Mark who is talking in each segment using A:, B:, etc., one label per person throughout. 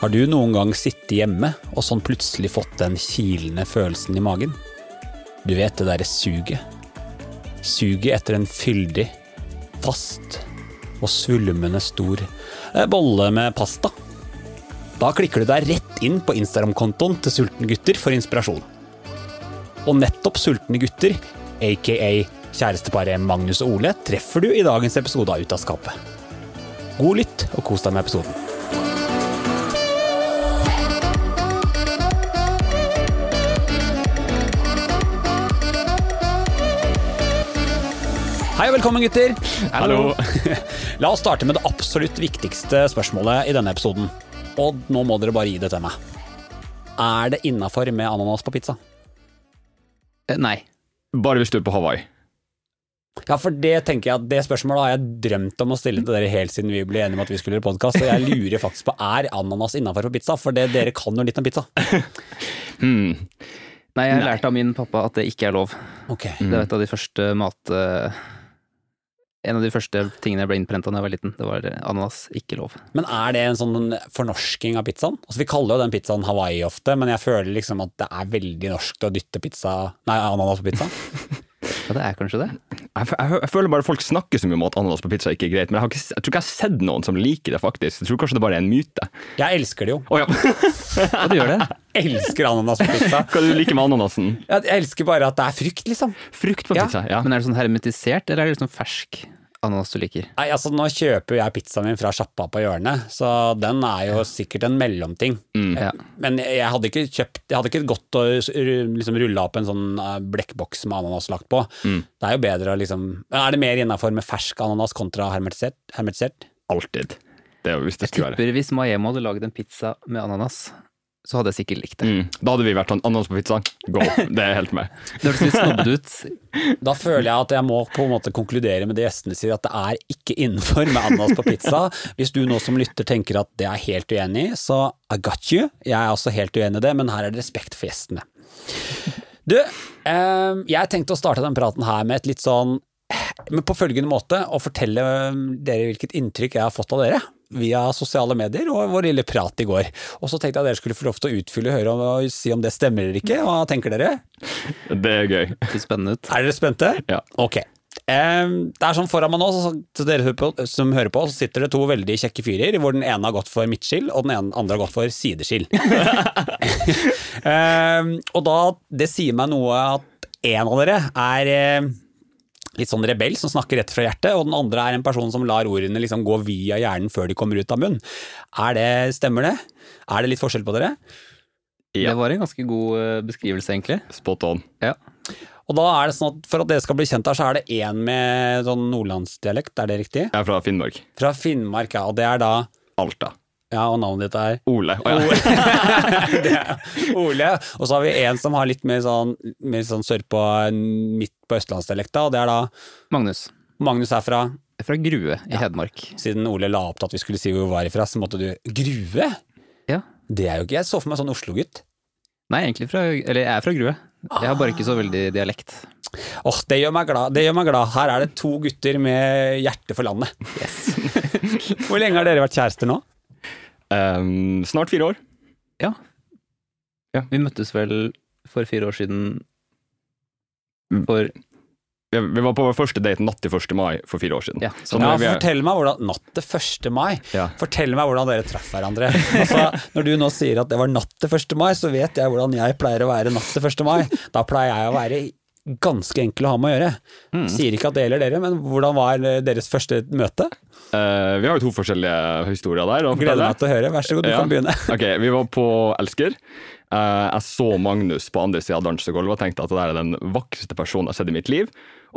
A: Har du noen gang sittet hjemme og sånn plutselig fått den kilende følelsen i magen? Du vet det derre suget. Suget etter en fyldig, fast og svulmende stor eh, bolle med pasta. Da klikker du deg rett inn på Instagram-kontoen til Sultne gutter for inspirasjon. Og nettopp Sultne gutter, aka kjæresteparet Magnus og Ole, treffer du i dagens episode av Ut av skapet. God lytt, og kos deg med episoden. Hei og velkommen, gutter.
B: Hallo.
A: La oss starte med det absolutt viktigste spørsmålet i denne episoden. Og nå må dere bare gi det til meg. Er det innafor med ananas på pizza?
C: Eh, Nei.
B: Bare hvis du er på Hawaii.
A: Ja, for det tenker jeg at det spørsmålet har jeg drømt om å stille til dere helt siden vi ble enige om at vi skulle gjøre podkast, og jeg lurer faktisk på er ananas innafor på pizza, for det, dere kan jo litt om pizza.
B: Hmm.
C: Nei, jeg har lært av min pappa at det ikke er lov.
A: Okay.
C: Det var et av de første mat... eh, En av de første tingene jeg ble innprenta da jeg var liten. Det var ananas, ikke lov.
A: Men er det en sånn fornorsking av pizzaen? Altså Vi kaller jo den pizzaen Hawaii ofte, men jeg føler liksom at det er veldig norsk å dytte pizza Nei, ananas på pizza.
C: Ja, det er kanskje det.
B: Jeg, jeg, jeg føler bare folk snakker så mye om at ananas på pizza ikke er greit, men jeg, har ikke, jeg tror ikke jeg har sett noen som liker det, faktisk. Jeg tror kanskje det bare er en myte.
A: Jeg elsker det jo.
B: Oh, ja.
C: Ja, du gjør det?
A: Elsker ananas på pizza.
B: Hva du liker med ananasen?
A: Jeg jeg elsker bare at det er frukt, liksom.
B: Frukt på
A: Ja.
B: pizza? Ja.
C: Men er det sånn hermetisert, eller er det liksom fersk ananas du liker?
A: Nei, altså Nå kjøper jeg pizzaen min fra sjappa på hjørnet, så den er jo sikkert en mellomting.
B: Mm.
C: Ja.
A: Men jeg jeg hadde ikke kjøpt Jeg hadde ikke gått og liksom rulla opp en sånn eh, blekkboks med ananas lagt på.
B: Mm.
A: Det er jo bedre å liksom Er det mer innafor med fersk ananas kontra hermetisert? hermetisert?
B: Alltid. Det er jo hvis det
C: Jeg
B: skulle være.
C: tipper hvis Maemo hadde lagd en pizza med ananas, så hadde jeg sikkert likt det.
B: Mm. Da hadde vi vært sånn ananas på pizza. Go. Det er helt med.
C: Det høres litt snobbete ut.
A: Da føler jeg at jeg må på en måte konkludere med det gjestene sier, at det er ikke innenfor med ananas på pizza. Hvis du nå som lytter tenker at det er helt uenig i, så I got you. Jeg er også helt uenig i det, men her er det respekt for gjestene. Du, eh, jeg tenkte å starte den praten her med et litt sånn men på følgende måte å fortelle dere hvilket inntrykk jeg har fått av dere via sosiale medier og vår lille prat i går. Og så tenkte jeg at dere skulle få lov til å utfylle, høre om, og si om det stemmer eller ikke. Hva tenker dere?
B: Det er gøy.
C: Det spennende ut.
A: Er dere spente?
B: Ja.
A: Ok. Det er sånn foran meg nå, så, dere som hører på, så sitter det to veldig kjekke fyrer, hvor den ene har gått for midtskill, og den andre har gått for sideskill. Og da, det sier meg noe at en av dere er litt sånn rebell som snakker rett fra hjertet, og den andre er en person som lar ordene liksom gå via hjernen før de kommer ut av munnen. Er det, stemmer det? Er det litt forskjell på dere?
B: Ja.
C: Det var en ganske god eh, beskrivelse, egentlig.
B: Spot on.
C: Ja.
A: Og da er det sånn at For at dere skal bli kjent her, så er det én med sånn nordlandsdialekt, er det riktig?
B: Jeg er fra Finnmark.
A: Fra Finnmark, ja. Og det er da
B: Alta.
A: Ja, og navnet ditt er
B: Ole. Oh, ja.
A: Ole. Og så har vi en som har litt mer sånn, mer sånn sørpå, midt på østlandsdialekta, og det er da
C: Magnus.
A: Magnus er fra
C: Fra Grue i Hedmark.
A: Siden Ole la opp til at vi skulle si hvor vi var ifra, så måtte du Grue?
C: Ja.
A: Det er jo ikke Jeg så for meg sånn Oslo-gutt.
C: Nei, egentlig fra Eller jeg er fra Grue. Jeg har bare ikke så veldig dialekt.
A: Åh, det gjør meg glad. Det gjør meg glad. Her er det to gutter med hjerte for landet. Yes. Hvor lenge har dere vært kjærester nå?
B: Um, snart fire år.
C: Ja.
B: Ja.
C: Vi møttes vel for fire år siden. For
B: Vi vi var på vår første date natt til 1. mai for fire år siden.
C: Ja,
B: Så.
A: Ja, fortell meg hvordan Natt til 1. mai.
B: Ja.
A: Fortell meg hvordan dere traff hverandre. Altså, når du nå sier at det var natt til 1. mai, så vet jeg hvordan jeg pleier å være natt til 1. mai. Da pleier jeg å være ganske enkel å ha med å gjøre.
B: Mm.
A: Sier ikke at det gjelder dere, men hvordan var deres første møte?
B: Eh, vi har jo to forskjellige historier der.
A: Gleder meg til å høre. Vær så god, du
B: Ja.
A: kan begynne.
B: Ok, Vi var på Elsker. Uh, jeg så Magnus på andre sida av dansegulvet og tenkte at det er den vakreste personen jeg har sett i mitt liv.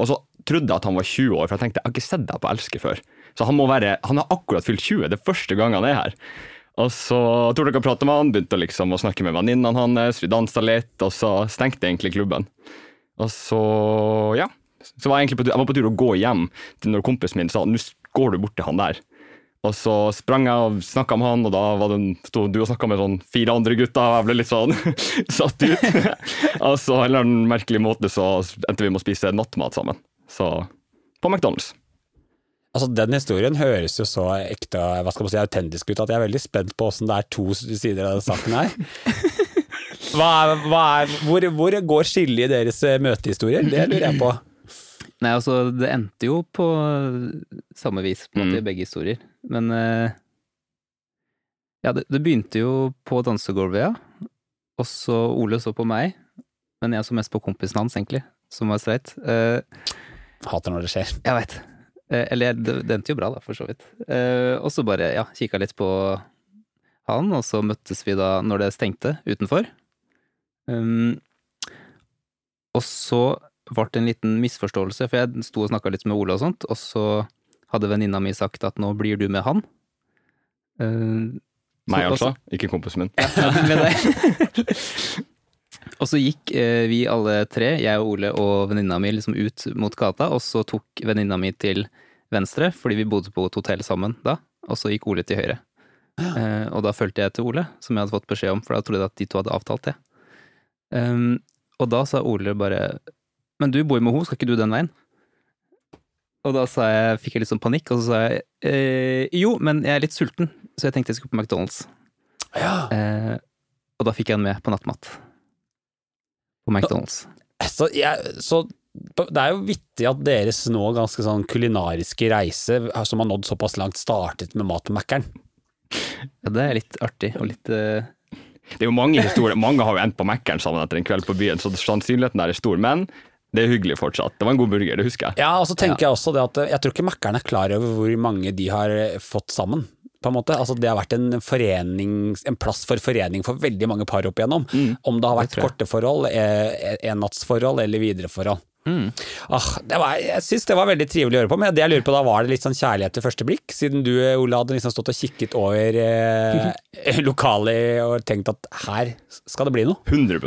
B: Og så trodde jeg at han var 20 år, for jeg tenkte jeg har ikke sett deg på Elsker før. Så han må være, han har akkurat fylt 20, det er første gang han er her. Og så tok dere å prate med han, begynte liksom å snakke med venninnene hans, vi dansa litt, og så stengte egentlig klubben. Og så, ja. Så var jeg egentlig på, jeg var på tur å gå hjem til når kompisen min sa nå går du bort til han der. Og så sprang jeg og snakka med han, og da var det, sto du og snakka med sånn fire andre gutter, og jeg ble litt sånn satt ut. og så en eller annen merkelig måte så endte vi med å spise nattmat sammen. Så på McDonald's.
A: Altså, Den historien høres jo så ekte hva skal man si, autentisk ut at jeg er veldig spent på åssen det er to sider av den saken her. Hva er, hva er, hvor, hvor går skillet i deres eh, møtehistorier? Det lurer jeg på.
C: Nei, altså, det endte jo på samme vis på en måte, i begge historier. Men eh, Ja, det, det begynte jo på dansegulvet, ja. Og så Ole så på meg, men jeg så mest på kompisen hans, egentlig, som var streit. Uh,
A: Hater når det skjer.
C: jeg veit. Uh, eller det, det endte jo bra, da, for så vidt. Uh, og så bare, ja, kikka litt på han, og så møttes vi da når det stengte utenfor. Um, og så ble det en liten misforståelse, for jeg sto og snakka litt med Ole og sånt, og så hadde venninna mi sagt at nå blir du med han. Uh,
B: Meg, altså. Ikke kompisen min.
C: og så gikk uh, vi alle tre, jeg og Ole og venninna mi, liksom ut mot gata, og så tok venninna mi til venstre, fordi vi bodde på et hotell sammen da, og så gikk Ole til høyre. Uh, og da fulgte jeg til Ole, som jeg hadde fått beskjed om, for da trodde jeg at de to hadde avtalt det. Um, og da sa Ole bare Men du bor jo med henne, skal ikke du den veien? Og da sa jeg, fikk jeg litt sånn panikk, og så sa jeg eh, jo, men jeg er litt sulten, så jeg tenkte jeg skulle på McDonald's.
A: Ja.
C: Eh, og da fikk jeg henne med på nattmat. På McDonald's.
A: Så, jeg, så det er jo vittig at deres nå ganske sånn kulinariske reise, som har nådd såpass langt, startet med mat på Mækkern.
C: Ja, det er litt artig og litt uh...
B: Det er jo mange historier. Mange har jo endt på Mækkern sammen etter en kveld på byen, så sannsynligheten der er stor. Men det er hyggelig fortsatt. Det var en god burger, det husker jeg.
A: Ja, og så tenker jeg også det at jeg tror ikke Mækkern er klar over hvor mange de har fått sammen. På en måte. Altså, det har vært en, forening, en plass for forening for veldig mange par opp igjennom. Om det har vært korte forhold, eh, ennattsforhold eller videre forhold.
C: mm.
A: Ah, det var, jeg syns det var veldig trivelig å høre på, men det jeg lurer på da, var det litt sånn kjærlighet til første blikk? Siden du, Ola hadde liksom stått og kikket over eh, lokalet og tenkt at her skal det bli noe.
B: 100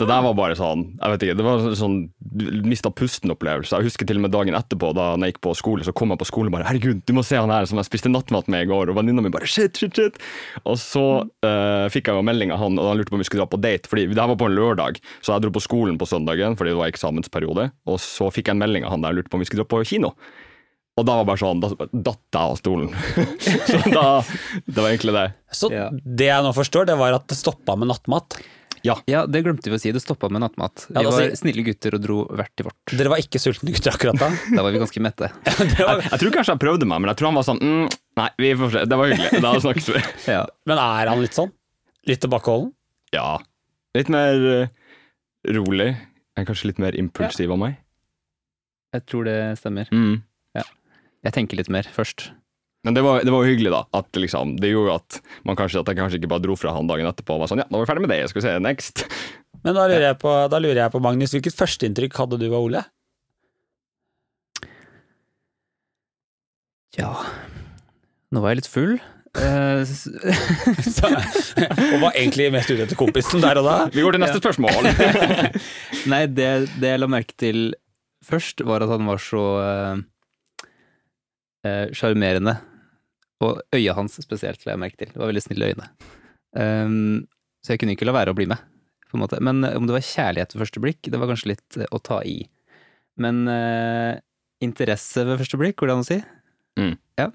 B: Det der var bare sånn Jeg vet ikke, det var sånn mista pusten-opplevelse. Jeg husker til og med dagen etterpå, da jeg gikk på skole, så kom jeg på skole og bare 'Herregud, du må se han her som jeg spiste nattmat med i går.' Og venninna mi bare 'shit, shit, shit'. Og så uh, fikk jeg jo melding av han, og han lurte på om vi skulle dra på date. Fordi det her var på en lørdag, så jeg dro på skolen på søndagen fordi det var eksamensperiode. Og så fikk jeg en melding av han der Og lurte på om vi skulle dra på kino. Og da var bare sånn, da datt jeg av stolen. så da, det var egentlig det.
A: Så
C: Ja.
A: det jeg nå forstår, det var at det stoppa med nattmat.
B: Ja.
C: Ja, det glemte vi å si. Det stoppa med nattmat. Vi
A: Ja,
C: var
A: sier-
C: snille gutter og dro hvert til vårt.
A: Dere var ikke sultne gutter akkurat da?
C: Da var vi ganske mette.
A: Ja, var,
B: Jeg, jeg tror kanskje han prøvde meg, men jeg tror han var sånn mm, Nei, vi får se. Det var hyggelig. Da snakkes vi.
C: Ja.
A: men er han litt sånn? Litt tilbakeholden?
B: Ja. Litt mer uh, rolig. Er kanskje litt mer impulsiv av meg.
C: Jeg tror det stemmer.
B: Mm.
C: Jeg tenker litt mer først.
B: Men det var, det var jo hyggelig, da. At liksom, det gjorde at man kanskje, at jeg kanskje ikke bare dro fra han dagen etterpå og var sånn Ja, nå er vi ferdig med det, skal vi se next.
A: Men da lurer, jeg på, da lurer jeg på, Magnus, hvilket førsteinntrykk hadde du av Ole?
C: Ja Nå var jeg litt full. Eh,
A: og var egentlig mest ute etter kompisen der og da?
B: Vi går til neste spørsmål.
C: Nei, det, det jeg la merke til først, var at han var så sjarmerende. Uh, sjarmerende. Og øya hans spesielt la jeg merke til. Det var veldig snille øyne. Um, så jeg kunne ikke la være å bli med, på en måte. Men eh, om det var kjærlighet ved første blikk, det var kanskje litt eh, å ta i. Men uh, interesse ved første blikk, går det an å si?
A: Ja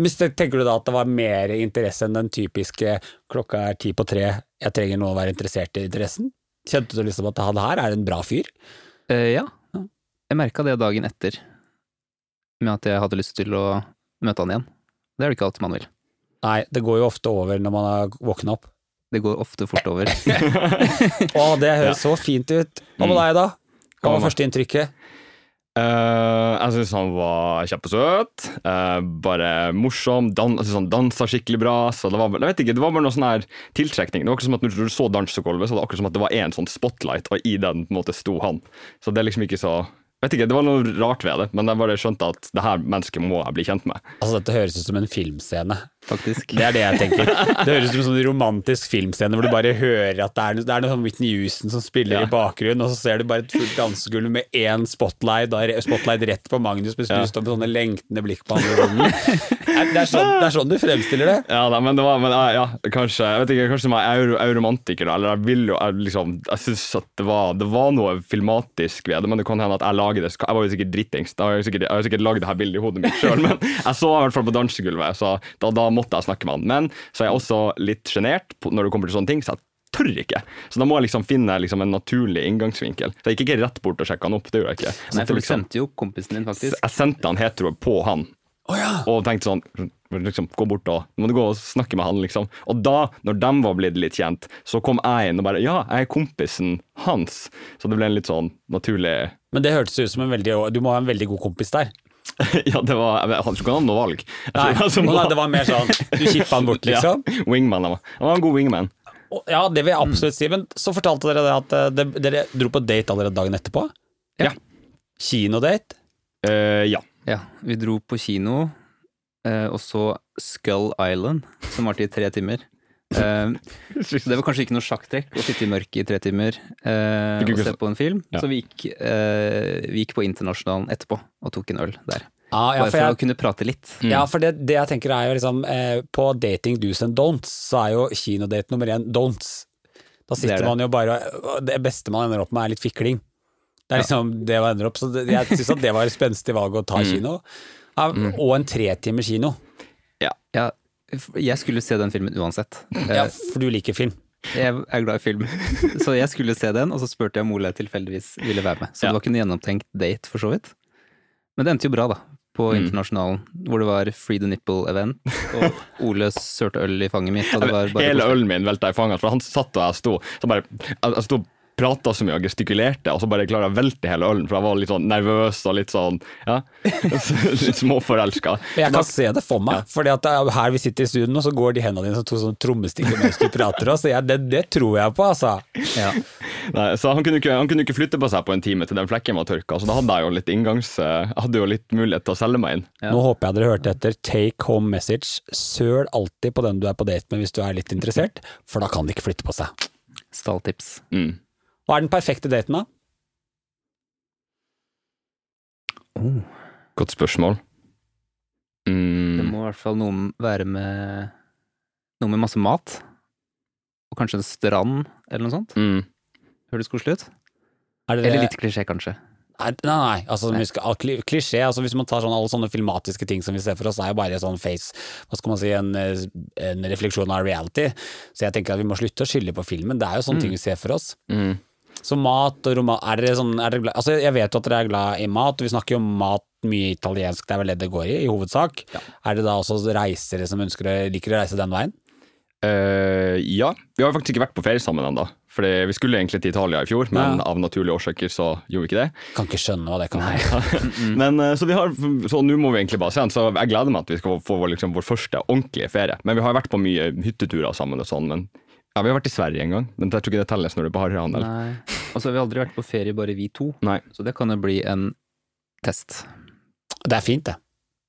A: Tenker du da at det var mer interesse enn den typiske 'klokka er ti på tre, jeg trenger nå å være interessert i interessen'? Kjente du liksom at han her er en bra fyr?
C: Uh, ja. Jeg merka det dagen etter, med at jeg hadde lyst til å møte han igjen. Det er det ikke alltid man vil.
A: Nei, det går jo ofte over når man har våkna opp.
C: Det går ofte fort over.
A: Å, det høres så fint ut. Hva med deg, da? Hva var førsteinntrykket?
B: Uh, jeg syns han var kjempesøt. Uh, bare morsom. Dan, jeg synes han dansa skikkelig bra. Så det var, jeg vet ikke, det var bare noe sånn her tiltrekning. Det var akkurat som at Når du så dansegulvet, så var det akkurat som at det var en sånn spotlight, og i den på en måte sto han. Så det er liksom ikke så vet ikke, Det var noe rart ved det, men jeg bare skjønte at det her mennesket må jeg bli kjent med.
A: Altså, dette høres ut som en filmscene.
C: faktisk.
A: Det er det jeg tenker. Det høres ut som en sånn romantisk filmscene hvor du bare hører at det er, det er noe sånn Whitney Houston som spiller
B: Ja.
A: i bakgrunnen, og så ser du bare et fullt dansegulv med én spotlight, da, er spotlight rett på Magnus, mens
B: Ja.
A: du står med sånne lengtende blikk på andre hånden. Det er sånn, det er sånn du fremstiller det.
B: Ja, da, men det var, men, ja, kanskje jeg vet ikke, kanskje jeg er jo- er romantiker, da, eller jeg vil jo jeg, liksom, Jeg syns at det var, det var noe filmatisk ved det, men det kan hende at jeg la lage det. Jeg var jo sikkert dritings. Da har jeg sikkert, jeg har sikkert lagd det her bildet i hodet mitt sjøl, men jeg så i hvert fall på dansegulvet, så da, da måtte jeg snakke med han. Men så er jeg også litt sjenert når det kommer til sånne ting, så jeg tør ikke. Så da må jeg liksom finne liksom en naturlig inngangsvinkel. Så jeg gikk ikke rett bort og sjekka han opp, det gjorde jeg ikke. Så
C: Nei, for du
B: liksom,
C: sendte jo kompisen din, faktisk.
B: jeg sendte han hetero på han,
A: Å ja.
B: og tenkte sånn liksom, Gå bort og må du gå og snakke med han, liksom. Og da, når de var blitt litt kjent, så kom jeg inn og bare Ja, jeg er kompisen hans. Så det ble en litt sånn naturlig
A: Men det hørtes ut som en veldig Du må ha en veldig god kompis der.
B: Ja, det var Jeg hadde ikke noe valg.
A: Nei,
B: var
A: nei, det var mer sånn Du kippa han bort, liksom?
B: Ja, wingman. Han var. han var en god wingman.
A: Ja, det vil jeg absolutt si. Men så fortalte dere det at eh, dere dro på date allerede dagen etterpå?
B: Ja.
A: Kinodate?
B: Uh, ja.
C: Ja, vi dro på kino, eh, og så Skull Island, som varte i tre timer. Eh, så det var kanskje ikke noe sjakktrekk å sitte i mørket i tre timer eh, og se på en film.
B: Ja.
C: Så vi gikk, eh, vi gikk på Internasjonalen etterpå og tok en øl der.
A: Ah, ja,
C: Bare
A: for
C: for
A: jeg,
C: å kunne prate litt.
A: Ja, for det, det jeg tenker er jo liksom eh, På dating do's and don'ts, så er jo kinodate nummer én don'ts. Da
C: er
A: sitter
C: det.
A: man jo bare Det beste man ender opp med, er litt fikling. Det er liksom det man ender opp Så det, jeg syns at det var et spenstig valg å ta kino. Ja, Og en tretimer kino.
C: Ja, ja, jeg skulle se den filmen uansett. Eh,
A: Ja, for du liker film.
C: Jeg er glad i film. Så jeg skulle se den, og så spurte jeg om Ole tilfeldigvis ville være med. Så
B: Ja.
C: det var ikke en gjennomtenkt date, for så vidt. Men det endte jo bra, da. På Internasjonalen, hvor det var Free the Nipple-event, og Ole sørte øl i fanget mitt, og det var bare
B: Hele ølen min velta i fanget, for han satt og jeg sto. Så bare, jeg, jeg sto prata så mye og gestikulerte, og så bare klarer jeg å velte hele ølen, for jeg var litt sånn nervøs og litt sånn ja, litt småforelska.
A: Men jeg kan se det for meg, Fordi for er her vi sitter i studio nå, så går de hendene dine som to sånne trommestikker mens du prater. Så jeg, det, det tror jeg på, altså.
C: Ja.
B: Nei, så han kunne, ikke, han kunne ikke flytte på seg på en time til den flekken var tørka, så da hadde jeg jo litt inngangs... Jeg hadde jo litt mulighet til å selge meg inn.
C: Ja.
A: Nå håper jeg dere hørte etter. Take home message. Søl alltid på den du er på date med hvis du er litt interessert, for da kan de ikke flytte på seg.
C: Stalltips.
B: Mm.
A: Hva er den perfekte daten, da?
C: Oh,
B: Godt spørsmål.
C: det
B: Mm.
C: må i hvert fall noe være med Noe med masse mat. Og kanskje en strand, eller noe sånt.
B: Mm.
C: Høres koselig ut?
A: Er dere-
C: Eller litt klisjé, kanskje.
A: Nei, nei, nei. Altså, nei. skal, klisjé. Altså, hvis man tar sånn, alle sånne filmatiske ting som vi ser for oss, er jo bare sånn face Hva skal man si, en, eh, en refleksjon av reality. Så jeg tenker at vi må slutte å skylde på filmen. Det er jo sånne ting vi ser for oss.
B: Mm.
A: Så mat og roman... Er dere sånn er dere glad, Altså, jeg vet jo at dere er glad i mat, og vi snakker jo om mat mye italiensk, det er vel det det går i, i hovedsak. Er det da også reisere som ønsker å, liker å reise den veien?
B: Uh, ja, vi har faktisk ikke vært på ferie sammen ennå. Fordi vi skulle egentlig til Italia i fjor, men
A: Ja.
B: av naturlige årsaker så gjorde vi ikke det.
A: Kan ikke skjønne hva det kan være.
B: Men eh, Så vi har, så nå må vi egentlig bare se den, så jeg gleder meg at vi skal få vår, liksom, vår første ordentlige ferie. Men vi har vært på mye hytteturer sammen og sånn, men ja, vi har vært i Sverige en gang. Men jeg tror ikke det telles når du er på harryhandel.
C: Nei. Og så har vi aldri vært på ferie, bare vi to.
B: Nei.
C: Så det kan jo bli en test.
A: Det er fint, det.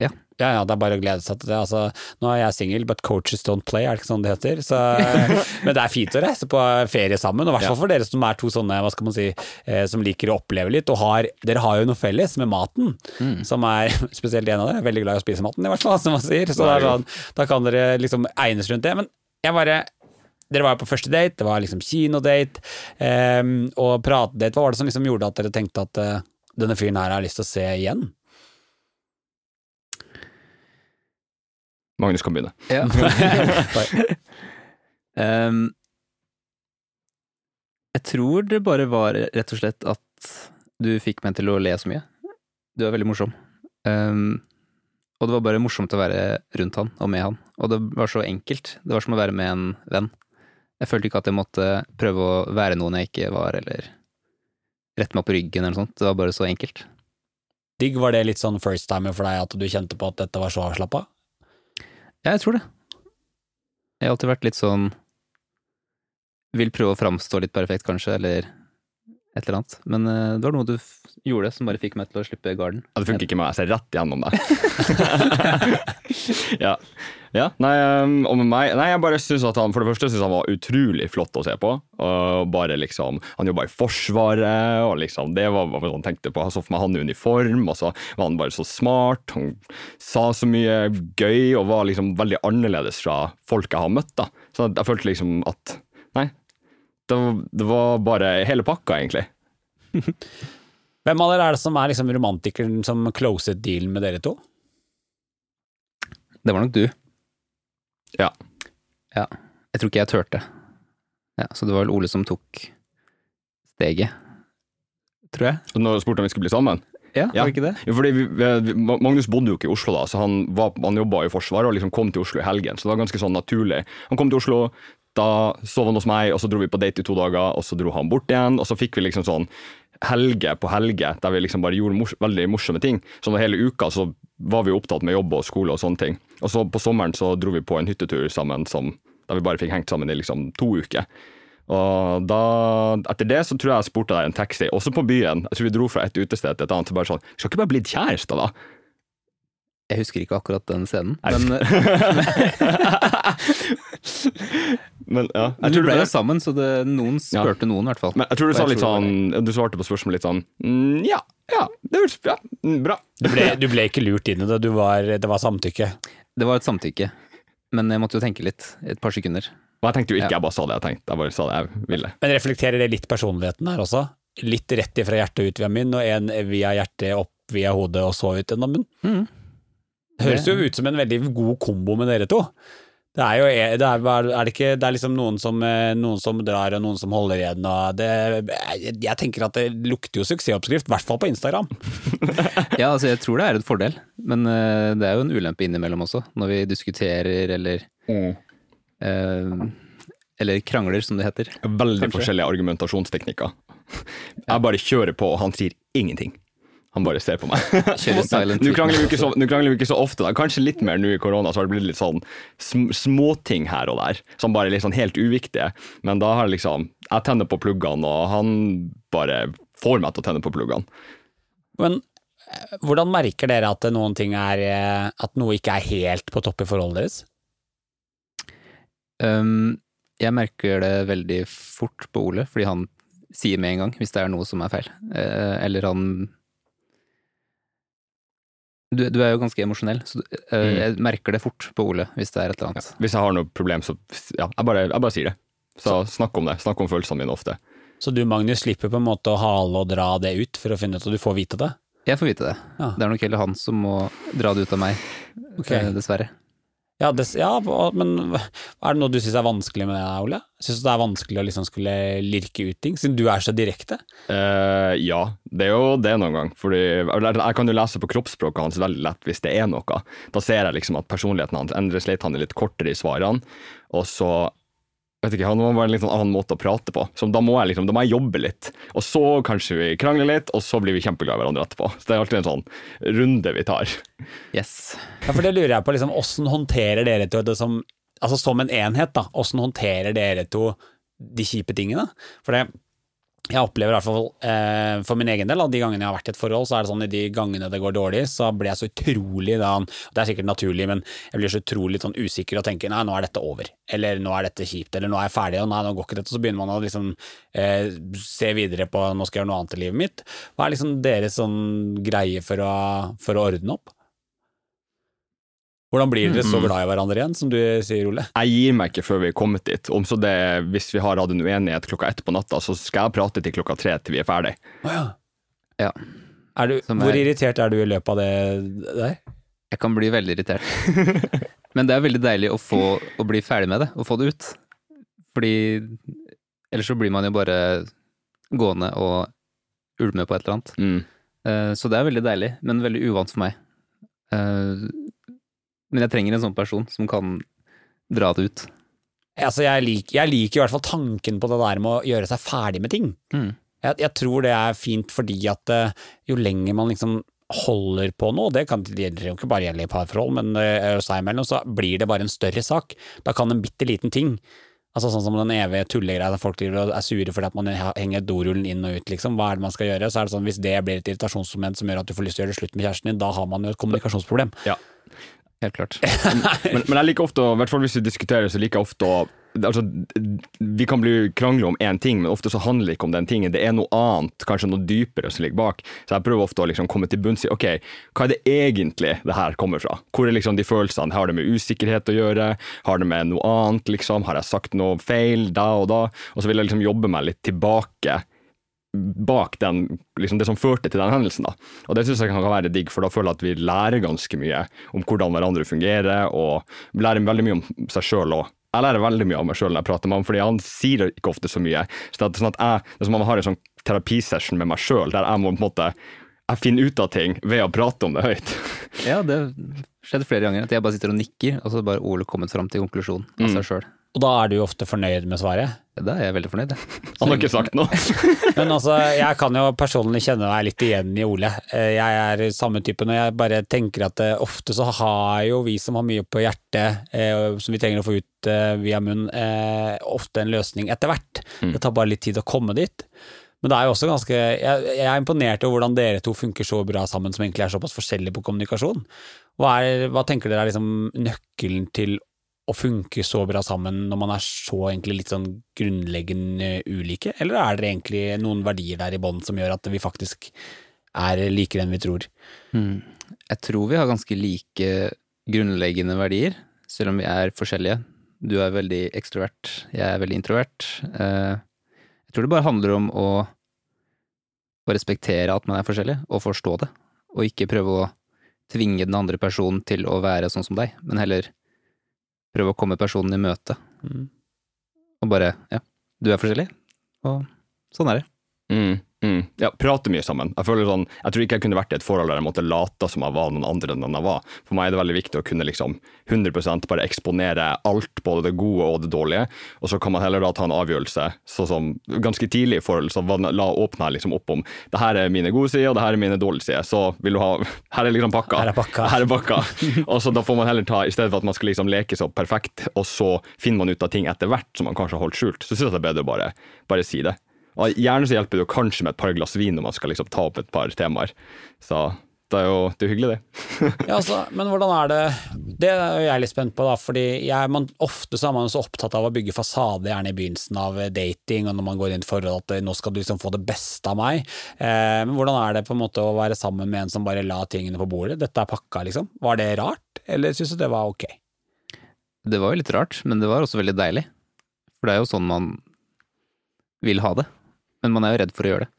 C: Ja.
A: Ja, ja, det er bare å glede seg til det. Altså, nå er jeg singel, but coaches don't play, er det ikke sånn det heter? Så, men det er fint å reise på ferie sammen, og i hvert fall for dere som er to sånne, hva skal man si, eh, som liker å oppleve litt, og har, dere har jo noe felles med maten, som er, spesielt en av dere, er veldig glad i å spise maten, i hvert fall, som man sier. Så er sånn, da kan dere liksom egnes rundt det. Men jeg bare dere var jo på første date, det var liksom kinodate, um, og pratedate. Hva var det som liksom gjorde at dere tenkte at uh, denne fyren her har lyst til å se igjen?
B: Magnus kan begynne.
C: Ja. um, jeg tror det bare var rett og slett at du fikk meg til å le så mye. Du er veldig morsom. Um, og det var bare morsomt å være rundt han og med han. Og det var så enkelt. Det var som å være med en venn. Jeg følte ikke at jeg måtte prøve å være noen jeg ikke var, eller rette meg på ryggen eller noe sånt. Det var bare så enkelt.
A: Digg, var det litt sånn first timer for deg at du kjente på at dette var så avslappa?
C: Ja, jeg tror det. Jeg har alltid vært litt sånn Vil prøve å framstå litt perfekt, kanskje, eller et eller annet. Men eh, det var noe du f gjorde som bare fikk meg til å slippe garden.
B: Ja, det funker ikke med meg, jeg ser rett gjennom deg. ja. Ja. Nei, um, og med meg Nei, jeg bare synes at han For det første synes han var utrolig flott å se på. Og bare liksom Han jobba i Forsvaret, og liksom Det var hva han tenkte på. Jeg så for meg han i uniform, og så var han bare så smart. Han sa så mye gøy, og var liksom veldig annerledes fra folk jeg har møtt, da. Så jeg følte liksom at Nei. Det var, det var bare hele pakka, egentlig.
A: Hvem av dere er det som er liksom romantikeren som closet dealen med dere to?
C: Det var nok du.
B: Ja.
C: Ja. Jeg tror ikke jeg turte. Ja, så det var vel Ole som tok steget. Tror jeg.
B: Så Når du spurte om vi skulle bli sammen
C: Ja,
B: Ja.
C: var ikke det?
B: Jo, fordi vi, vi, Magnus bodde jo ikke i Oslo da, så han, var, han jobba i Forsvaret og liksom kom til Oslo i helgen. Så det var ganske sånn naturlig. Han kom til Oslo, da sov han hos meg, og så dro vi på date i to dager, og så dro han bort igjen. Og så fikk vi liksom sånn helge på helge der vi liksom bare gjorde mors veldig morsomme ting. Så hele uka så var vi opptatt med jobb og skole og sånne ting. Og så på sommeren så dro vi på en hyttetur sammen som, da vi bare fikk hengt sammen i liksom to uker. Og da, etter det så tror jeg jeg spurte deg en taxi, også på byen. Jeg tror vi dro fra et utested til et annet. så bare sånn, Skal ikke bare blitt kjærester, da?
C: Jeg husker ikke akkurat den scenen. Men
B: Men ja, jeg
C: vi
B: tror,
C: ble jo sammen, så det, noen spurte noen, i hvert fall.
B: men jeg tror du sa litt sånn Du svarte på spørsmålet litt sånn mm, Ja, ja, det høres ja, mm, bra.
A: Du ble, du ble ikke lurt inn i det, du var, det var samtykke.
C: Det var et samtykke, men jeg måtte jo tenke litt. Et par sekunder.
B: Og jeg tenkte jo ikke, jeg bare sa det jeg tenkte. Jeg bare sa det jeg ville.
A: Men reflekterer det litt personligheten her også? Litt rett ifra hjertet ut via munn, og en via hjertet opp via hodet og så ut gjennom munnen?
C: Mm.
A: Det høres jo ut som en veldig god kombo med dere to. Det er jo det er, er det ikke Det er liksom noen som, eh, noen som drar, og noen som holder igjen, og det Jeg, jeg tenker at det lukter jo suksessoppskrift, i hvert fall på Instagram.
C: Ja, altså jeg tror det er en fordel, men eh, det er jo en ulempe innimellom også, når vi diskuterer eller eh, Eller krangler, som det heter.
B: Veldig
C: Kanskje.
B: forskjellige argumentasjonsteknikker. Jeg bare kjører på, og han sier ingenting. Han bare ser på meg. Nå krangler, vi ikke så, krangler vi ikke så ofte, da. kanskje litt mer nå i korona, så har det blitt litt sånn sm småting her og der, som bare er litt sånn helt uviktige. Men da har jeg liksom Jeg tenner på pluggene, og han bare får meg til å tenne på pluggene.
A: Men eh, hvordan merker dere at noen ting er eh, At noe ikke er helt på topp i forholdet deres?
C: Um, jeg merker det veldig fort på Ole, fordi han sier med en gang hvis det er noe som er feil. Uh, eller han du, du er jo ganske emosjonell, så du- øh,
B: Mm.
C: jeg merker det fort på Ole hvis det er et eller annet.
B: Hvis jeg har noe problem, så ja, jeg bare, jeg bare sier det. Så snakk om det. Snakk om følelsene mine ofte.
A: Så du Magnus slipper på en måte å hale og dra det ut for å finne ut at du får vite det?
C: Jeg får vite det.
A: Ja.
C: Det er nok heller han som må dra det ut av meg,
A: Ok.
C: eh, dessverre.
A: Ja, det, ja, men er det noe du syns er vanskelig med det, Ole? Syns du det er vanskelig å liksom skulle lirke ut ting, siden du er så direkte?
B: Uh, ja, det er jo det noen gang. Fordi, jeg kan jo lese på kroppsspråket hans veldig lett hvis det er noe. Da ser jeg liksom at personligheten hans endres litt, han er litt kortere i svarene. Og så vet ikke, Han må være en litt sånn annen måte å prate på. Så da må jeg liksom, da må jeg jobbe litt. Og så kanskje vi krangler litt, og så blir vi kjempeglade i hverandre etterpå. Så det er alltid en sånn runde vi tar.
C: Yes.
A: Ja, for det lurer jeg på, liksom, åssen håndterer dere to det som Altså som en enhet, da. Åssen håndterer dere to de kjipe tingene? For det jeg opplever i hvert fall eh, for min egen del, at de gangene jeg har vært i et forhold, så er det sånn at de gangene det går dårlig, så blir jeg så utrolig da, Det er sikkert naturlig, men jeg blir så utrolig sånn usikker og tenker nei, nå er dette over. Eller nå er dette kjipt. Eller nå er jeg ferdig, og nei, nå går ikke dette. Så begynner man å liksom eh, se videre på nå skal jeg gjøre noe annet i livet mitt. Hva er liksom deres sånn greie for å, for å ordne opp? Hvordan blir dere så
B: Mhm.
A: glad i hverandre igjen, som du sier, Ole?
B: Jeg gir meg ikke før vi er kommet dit. Om så det, Hvis vi har hatt en uenighet klokka ett på natta, så skal jeg prate til klokka tre til vi er ferdig.
C: Ja.
A: Er du,
C: er,
A: hvor
C: er-
A: irritert er du i løpet av det der?
C: Jeg kan bli veldig irritert. Men det er veldig deilig å, få, å bli ferdig med det, og få det ut. Fordi ellers så blir man jo bare gående og ulme på et eller annet.
B: Mm.
C: Eh, Så det er veldig deilig, men veldig uvant for meg. Men jeg trenger en sånn person som kan dra det ut.
A: Altså, jeg, lik, jeg liker i hvert fall tanken på det der med å gjøre seg ferdig med ting.
C: Mm.
A: Jeg, jeg tror det er fint fordi at eh, jo lenger man liksom holder på noe, det kan det gjelder jo ikke bare gjelde i parforhold, men eh, seg imellom, så blir det bare en større sak. Da kan en bitte liten ting Altså sånn som den evige tullegreia der folk er sure fordi at man henger dorullen inn og ut, liksom. Hva er det man skal gjøre? Så er det sånn, hvis det blir et irritasjonsmoment som gjør at du får lyst til å gjøre det slutt med kjæresten din, da har man jo et kommunikasjonsproblem.
B: Ja.
C: Helt klart.
B: Men, men jeg liker ofte, i hvert fall hvis vi diskuterer, så liker jeg ofte å altså, Vi kan bli krangle om én ting, men ofte så handler det ikke om den tingen. Det er noe annet, kanskje noe dypere som ligger bak. Så jeg prøver ofte å liksom komme til bunns i ok, hva er det egentlig det her kommer fra? Hvor er liksom de følelsene? Har det med usikkerhet å gjøre? Har det med noe annet, liksom? Har jeg sagt noe feil da og da? Og så vil jeg liksom jobbe meg litt tilbake bak den, liksom det som førte til den hendelsen. da. Og Det syns jeg kan være digg, for da føler jeg at vi lærer ganske mye om hvordan hverandre fungerer, og lærer veldig mye om seg sjøl òg. Jeg lærer veldig mye av meg sjøl når jeg prater med ham, fordi han sier ikke ofte så mye. Så det er sånn at jeg, det er som om jeg har en sånn terapisession med meg sjøl, der jeg må på en måte jeg finner ut av ting ved å prate om det høyt.
C: Ja, det skjedde flere ganger. At jeg bare sitter og nikker, og så bare Ole kommet fram til konklusjonen av seg sjøl.
A: Og da er du jo ofte fornøyd med svaret.
C: Da er jeg veldig fornøyd, jeg.
B: Han har ikke sagt noe.
A: Men altså, jeg kan jo personlig kjenne meg litt igjen i Ole. Eh, Jeg er samme typen, og jeg bare tenker at eh, ofte så har jo vi som har mye på hjertet, eh, som vi trenger å få ut via munn, eh, ofte en løsning etter hvert. Det tar bare litt tid å komme dit. Men det er jo også ganske Jeg, jeg er imponert over hvordan dere to funker så bra sammen, som egentlig er såpass forskjellige på kommunikasjon. Hva, er, hva tenker dere er liksom nøkkelen til å funke så bra sammen når man er så egentlig litt sånn grunnleggende ulike, eller er det egentlig noen verdier der i bånn som gjør at vi faktisk er likere enn vi tror?
C: Jeg tror vi har ganske like grunnleggende verdier, selv om vi er forskjellige. Du er veldig ekstrovert, jeg er veldig introvert. Eh, Jeg tror det bare handler om å, å respektere at man er forskjellig, og forstå det. Og ikke prøve å tvinge den andre personen til å være sånn som deg, men heller prøve å komme personen i møte.
A: Mm.
C: Og bare ja, du er forskjellig, og sånn er det.
B: Mm, mm. Ja, prate mye sammen. Jeg føler sånn, jeg tror ikke jeg kunne vært i et forhold der jeg måtte late som jeg var noen andre enn jeg var. For meg er det veldig viktig å kunne liksom 100% bare eksponere alt, både det gode og det dårlige. Og så kan man heller da ta en avgjørelse sånn som ganske tidlig i forhold, så la åpne jeg liksom opp om det her er mine gode sider, og det her er mine dårlige sider. Så vil du ha Her er liksom pakka.
A: Her er pakka.
B: Her er pakka. og så da får man heller ta, i stedet for at man skal liksom leke så perfekt, og så finner man ut av ting etter hvert som man kanskje har holdt skjult, så syns jeg det er bedre å bare, bare si det. Og gjerne så hjelper det jo kanskje med et par glass vin når man skal liksom ta opp et par temaer. Så det er jo det er hyggelig, det.
A: Ja, altså, men hvordan er det Det er jo jeg litt spent på, da. fordi jeg, man, ofte så er man så opptatt av å bygge fasade, gjerne i begynnelsen av dating, og når man går inn i et forhold at eh, nå skal du liksom få det beste av meg. Eh, men hvordan er det på en måte å være sammen med en som bare la tingene på bordet? Dette er pakka, liksom. Var det rart, eller syns du det var ok?
C: Det var jo litt rart, men det var også veldig deilig. For det er jo sånn man vil ha det. Men man er jo redd for å gjøre det.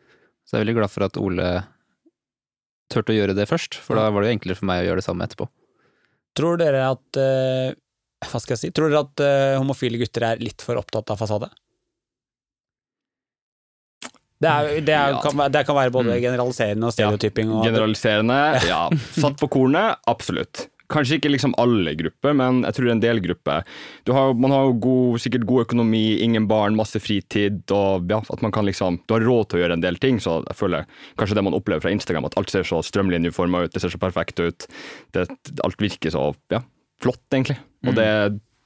C: Så jeg er veldig glad for at Ole turte å gjøre det først, for da var det jo enklere for meg å gjøre det samme etterpå.
A: Tror dere at eh, Hva skal jeg si? Tror dere at eh, homofile gutter er litt for opptatt av fasade? Det, er, det, er,
B: Ja.
A: kan, det kan være både generaliserende og stereotyping. Og,
B: Generaliserende, ja. Satt på kornet, absolutt. Kanskje ikke liksom alle grupper, men jeg tror en del grupper. Har, man har jo god, sikkert god økonomi, ingen barn, masse fritid, og ja, at man kan liksom Du har råd til å gjøre en del ting, så jeg føler kanskje det man opplever fra Instagram, at alt ser så strømlinjeforma ut, det ser så perfekt ut. Det, alt virker så ja, flott, egentlig. Og det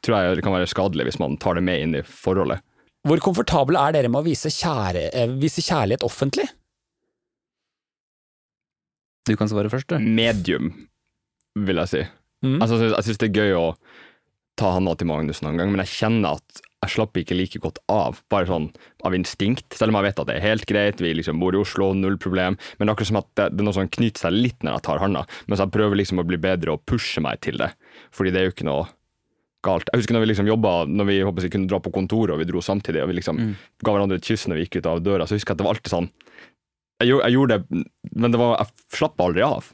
B: tror jeg kan være skadelig hvis man tar det med inn i forholdet.
A: Hvor komfortable er dere med å vise, kjære, eh, vise kjærlighet offentlig?
C: Du kan svare først, du.
B: Medium, vil jeg si.
A: Mm.
B: Altså, jeg syns det er gøy å ta handa til Magnus noen gang, men jeg kjenner at jeg slapper ikke like godt av, bare sånn av instinkt. Selv om jeg vet at det er helt greit, vi liksom bor i Oslo, null problem. Men det er akkurat som at det, det er noe som knyter seg litt når jeg tar handa, mens jeg prøver liksom å bli bedre og pushe meg til det. Fordi det er jo ikke noe galt. Jeg husker når vi liksom jobba, når vi håper jeg, kunne dra på kontoret og vi dro samtidig, og vi liksom ga hverandre et kyss når vi gikk ut av døra, så jeg husker jeg at det var alltid sånn Jeg, gjorde- jeg gjorde det, men det var, jeg slapp aldri av.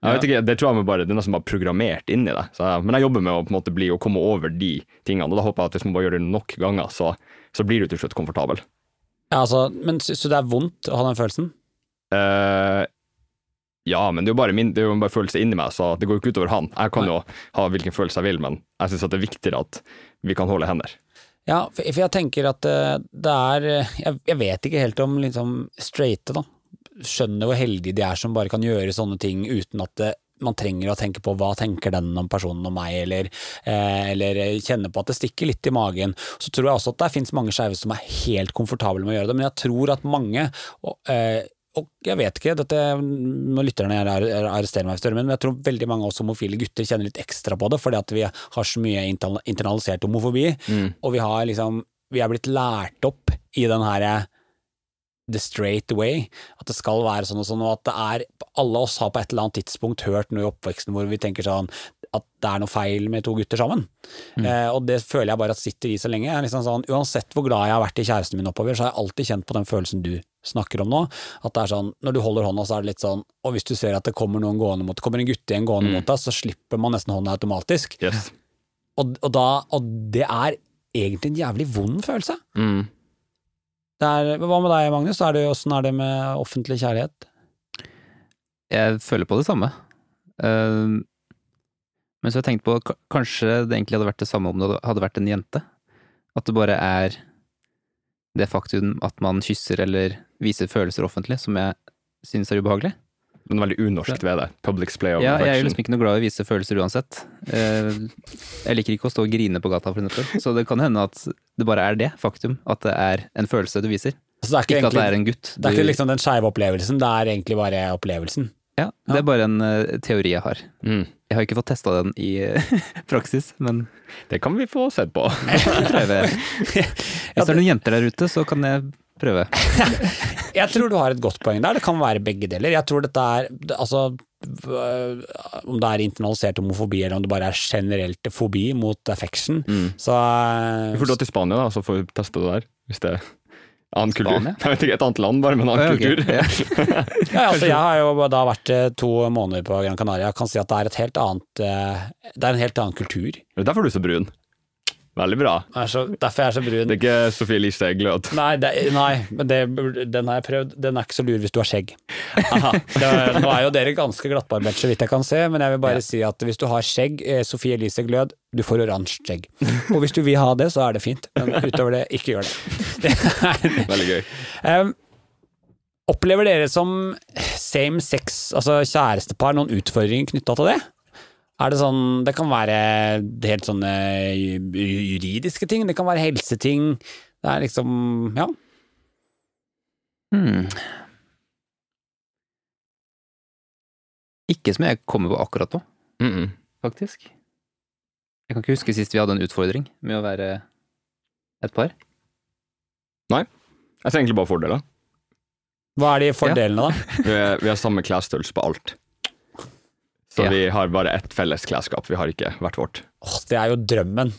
B: Jeg vet ikke, Det tror jeg bare, det er som er programmert inn i det. Så, men jeg jobber med å på en måte bli, å komme over de tingene. og Da håper jeg at hvis man bare gjør det nok ganger, så, så blir du til slutt komfortabel.
A: Ja, altså, men syns du det er vondt å ha den følelsen?
B: Uh, ja, men det er jo bare, min, det er jo bare følelse inni meg, så det går jo ikke utover han. Jeg kan jo ha hvilken følelse jeg vil, men jeg syns det er viktigere at vi kan holde hender.
A: Ja, for for jeg tenker at eh, det er eh, Jeg, jeg vet ikke helt om liksom straighte, da, skjønner hvor heldige de er som bare kan gjøre sånne ting uten at det, man trenger å tenke på hva tenker den om personen om meg, eller, eh, eller kjenne på at det stikker litt i magen. Så tror jeg også at det finnes mange skeive som er helt komfortable med å gjøre det, men jeg tror at mange og, eh, og jeg vet ikke, dette må lytterne gjerne ar- arrestere meg hvis men jeg tror veldig mange av oss homofile gutter kjenner litt ekstra på det, fordi at vi har så mye internalisert homofobi, og vi har liksom Vi er blitt lært opp i den herre the straight way, at det skal være sånn og sånn, og at det er Alle oss har på et eller annet tidspunkt hørt noe i oppveksten hvor vi tenker sånn at det er noe feil med to gutter sammen. Eh, og det føler jeg bare at sitter i så lenge. Liksom sånn, uansett hvor glad jeg har vært i kjæresten min oppover, så har jeg alltid kjent på den følelsen du snakker om nå. At det er sånn, når du holder hånda, så er det litt sånn Og hvis du ser at det kommer noen gående mot, kommer en guttegjeng gående mot deg, så slipper man nesten hånda automatisk.
B: Yes.
A: Og, og, da, og det er egentlig en jævlig vond følelse.
B: Mm.
A: Er, hva med deg, Magnus? Er det, hvordan er det med offentlig kjærlighet?
C: Jeg føler på det samme. Uh, men så har jeg tenkt på at kanskje det egentlig hadde vært det samme om det hadde vært en jente. At det bare er det faktum at man kysser eller viser følelser offentlig som jeg synes er ubehagelig.
B: Men veldig unorsk ved det. Public play of
C: Ja, jeg er liksom ikke noe glad i å vise følelser uansett. Eh, Jeg liker ikke å stå og grine på gata, for eksempel. Så det kan hende at det bare er det faktum, at det er en følelse du viser.
A: Altså, det er ikke,
C: egentlig, at det er en gutt.
A: det er ikke liksom den skeive opplevelsen, det er egentlig bare opplevelsen.
C: Ja, det er bare en uh, teori jeg har.
B: Mm.
C: Jeg har ikke fått testa den i uh, praksis, men
B: Det kan vi få sett på.
C: jeg. Hvis det er noen jenter der ute, så kan jeg prøve.
A: Jeg tror du har et godt poeng der, det kan være begge deler. Jeg tror dette er, altså øh, om det er internalisert homofobi eller om det bare er generelt fobi mot affection,
B: Mm.
A: så
B: Vi får dra til Spania, da, så får vi teste det der. Hvis det er annen kultur.
C: Spania?
B: Ikke, et annet land, bare, med en
C: annen okay.
B: kultur.
C: Ja.
A: Ja, altså jeg har jo da vært eh, to måneder på Gran Canaria, jeg kan si at det er et helt annet eh, Det er en helt annen kultur.
B: Det er derfor du er så brun. Veldig bra.
A: Er så, derfor jeg er så brun.
B: Det er ikke Sofie Elise Glød.
A: Nei, det, nei men det, den har jeg prøvd. Den er ikke så lur hvis du har skjegg. Det, nå er jo dere ganske glattbarbert, så vidt jeg kan se, men jeg vil bare si at hvis du har skjegg, eh, Sofie Elise Glød, du får oransje skjegg. Og hvis du vil ha det, så er det fint, men utover det, ikke gjør det. det
B: Veldig gøy.
A: Um, opplever dere som same sex, altså kjærestepar, noen utfordringer knytta til det? Er det sånn Det kan være helt sånne juridiske ting, det kan være helseting. Det er liksom Ja.
C: Hmm. Ikke som jeg kommer på akkurat nå,
B: Mm -mm.
C: faktisk. Jeg kan ikke huske sist vi hadde en utfordring med å være et par. Nei.
B: Jeg tenker egentlig bare fordeler.
A: Hva er de fordelene, da?
B: Vi, er, vi har samme klesstørrelse på alt. Så
C: Ja.
B: vi har bare ett felles klesskap, vi har ikke hvert vårt.
A: Åh, det er jo drømmen.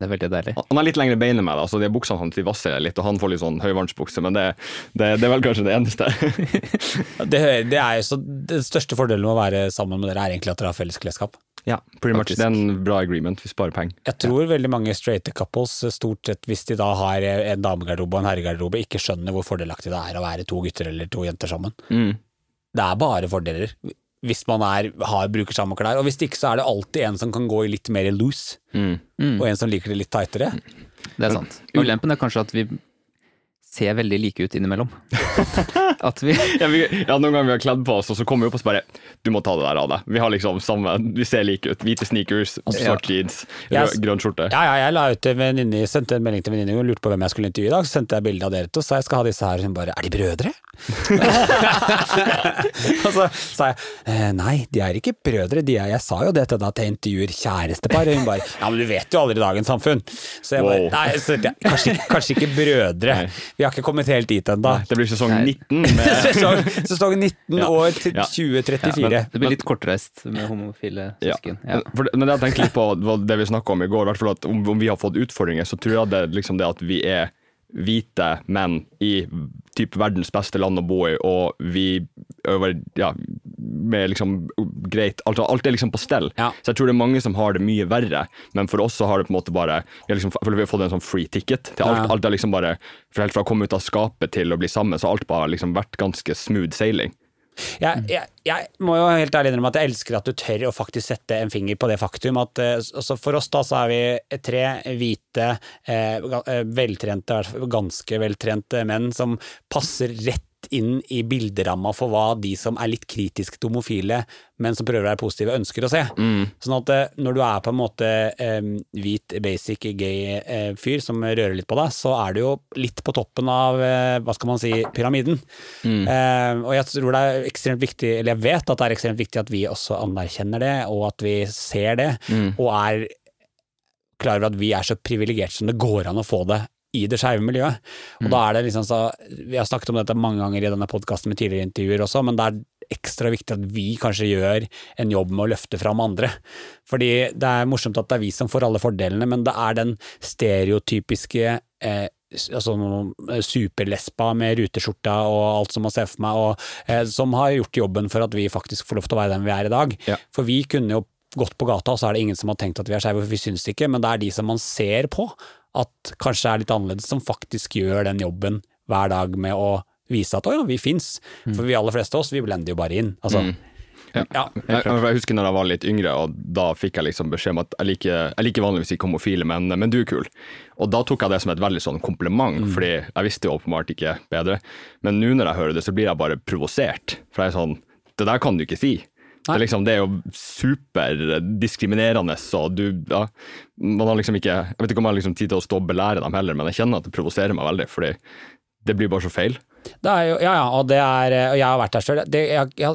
C: Det er veldig deilig.
B: Han har litt lengre bein enn meg, da, så de buksene hans de vasser litt, og han får litt sånn høyvannsbukse, men det, det, det er vel kanskje det eneste.
A: Det, det er jo så Den største fordelen med å være sammen med dere er egentlig at dere har felles klesskap.
B: ja, pretty much.
C: Faktisk.
B: Det er en bra agreement, vi sparer penger.
A: Jeg tror veldig mange straighte couples, stort sett hvis de da har en damegarderobe og en herregarderobe, ikke skjønner hvor fordelaktig det er å være to gutter eller to jenter sammen.
B: Mm.
A: Det er bare fordeler hvis man er, har, bruker samme klær. Og hvis ikke, så er det alltid en som kan gå i litt mer loose,
B: Mm.
C: Mm,
A: og en som liker det litt tightere.
C: det er sant. Ulempen er kanskje at vi ser veldig like ut innimellom. At vi
B: Ja, vi, ja, noen ganger vi har kledd på oss, og så kommer vi opp og så bare Du må ta det der av deg. Vi har liksom samme Vi ser like ut. Hvite sneakers, svart jeans,
A: Jeg-
B: rød, grønn skjorte.
A: Ja, ja, jeg la ut en venninne, sendte en melding til venninne og lurte på hvem jeg skulle intervjue i dag. Så sendte jeg bilde av dere to, sa jeg skal ha disse her. Og hun bare Er de brødre? og så sa jeg «Eh, nei, de er ikke brødre, de er Jeg sa jo det til deg at jeg intervjuer kjærestepar. Og hun bare Ja, men du vet jo aldri dagens samfunn. Så jeg bare
B: Wow.
A: Nei, så, ja, kanskje, kanskje ikke brødre.
B: Nei.
A: Vi har ikke kommet helt dit ennå.
B: Det blir sesong 19 med
A: Sesong, sesong 19
B: Ja.
A: år til
B: Ja.
A: 2034.
C: Det blir litt kortreist med homofile
B: Ja.
C: søsken. Ja.
B: For, det- men jeg tenkte litt på det vi snakka om i går, om, om vi har fått utfordringer, så tror jeg det liksom det at vi er hvite menn i typ verdens beste land å bo i, og vi øver ja, med liksom greit altså Alt er liksom på stell.
A: Ja.
B: Så jeg tror det er mange som har det mye verre, men for oss så har det på en måte bare Vi har, liksom, vi har fått en sånn free ticket til alt.
A: Ja.
B: Alt er liksom bare for Helt fra å komme ut av skapet til å bli sammen, så alt bare liksom vært ganske smooth sailing.
A: Jeg, jeg, jeg må jo helt ærlig innrømme at jeg elsker at du tør å faktisk sette en finger på det faktum at eh, altså for oss da så er vi tre hvite, eh, eh, veltrente, ganske veltrente menn som passer rett inn i bilderamma for hva de som er litt kritiske til homofile, men som prøver å være positive, ønsker å se. Sånn at eh, når du er på en måte eh, hvit, basic, gay eh, fyr som rører litt på deg, så er du jo litt på toppen av, eh, hva skal man si, pyramiden. Eh, og jeg tror det er ekstremt viktig, eller jeg vet at det er ekstremt viktig at vi også anerkjenner det, og at vi ser det, og er klar over at vi er så privilegerte som det går an å få det i det skeive miljøet. Og da er det liksom så Vi har snakket om dette mange ganger i denne podkasten med tidligere intervjuer også, men det er ekstra viktig at vi kanskje gjør en jobb med å løfte fram andre. Fordi det er morsomt at det er vi som får alle fordelene, men det er den stereotypiske eh, altså superlespa med ruteskjorta og alt som man ser for meg, og, eh, som har gjort jobben for at vi faktisk får lov til å være den vi er i dag.
B: Ja.
A: For vi kunne jo gått på gata, og så er det ingen som har tenkt at vi er skeive, for vi syns ikke, men det er de som man ser på at kanskje er litt annerledes, som faktisk gjør den jobben hver dag med å vise at å ja, vi fins. For vi aller fleste av oss, vi blender jo bare inn. Altså,
B: Mm. Ja.
A: ja.
B: Jeg, jeg husker når jeg var litt yngre, og da fikk jeg liksom beskjed om at jeg liker, jeg liker vanligvis ikke homofile, men, men du er kul. Og da tok jeg det som et veldig sånn kompliment, fordi jeg visste jo åpenbart ikke bedre. Men nå når jeg hører det, så blir jeg bare provosert. For jeg er sånn Det der kan du ikke si. Det er, liksom, det er jo superdiskriminerende, og du ja, Man har liksom ikke Jeg vet ikke om jeg har liksom tid til å stå og belære dem heller, men jeg kjenner at det provoserer meg veldig, fordi det blir bare så feil.
A: Jo, ja, ja, og det er, og jeg har vært der sjøl.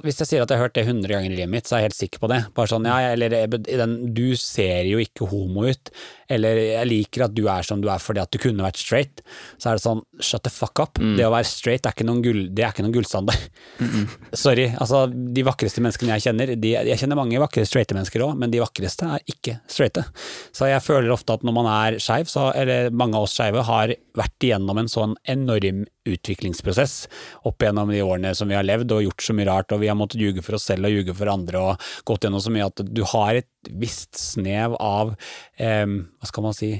A: Hvis jeg sier at jeg har hørt det 100 ganger i livet mitt, så er jeg helt sikker på det. Bare sånn, ja, eller den, du ser jo ikke homo ut, eller jeg liker at du er som du er fordi at du kunne vært straight. Så er det sånn, shut the fuck up. Det å være straight er ikke noen, gull, det er ikke noen gullstandard. Sorry. Altså, de vakreste menneskene jeg kjenner, de, jeg kjenner mange vakre straighte mennesker òg, men de vakreste er ikke straighte. Så jeg føler ofte at når man er skeiv, så- eller mange av oss skeive, har vært igjennom en sånn enorm utviklingsprosess opp gjennom de årene som vi har levd og gjort så mye rart, og vi har måttet ljuge for oss selv og ljuge for andre og gått gjennom så mye at du har et visst snev av eh, Hva skal man si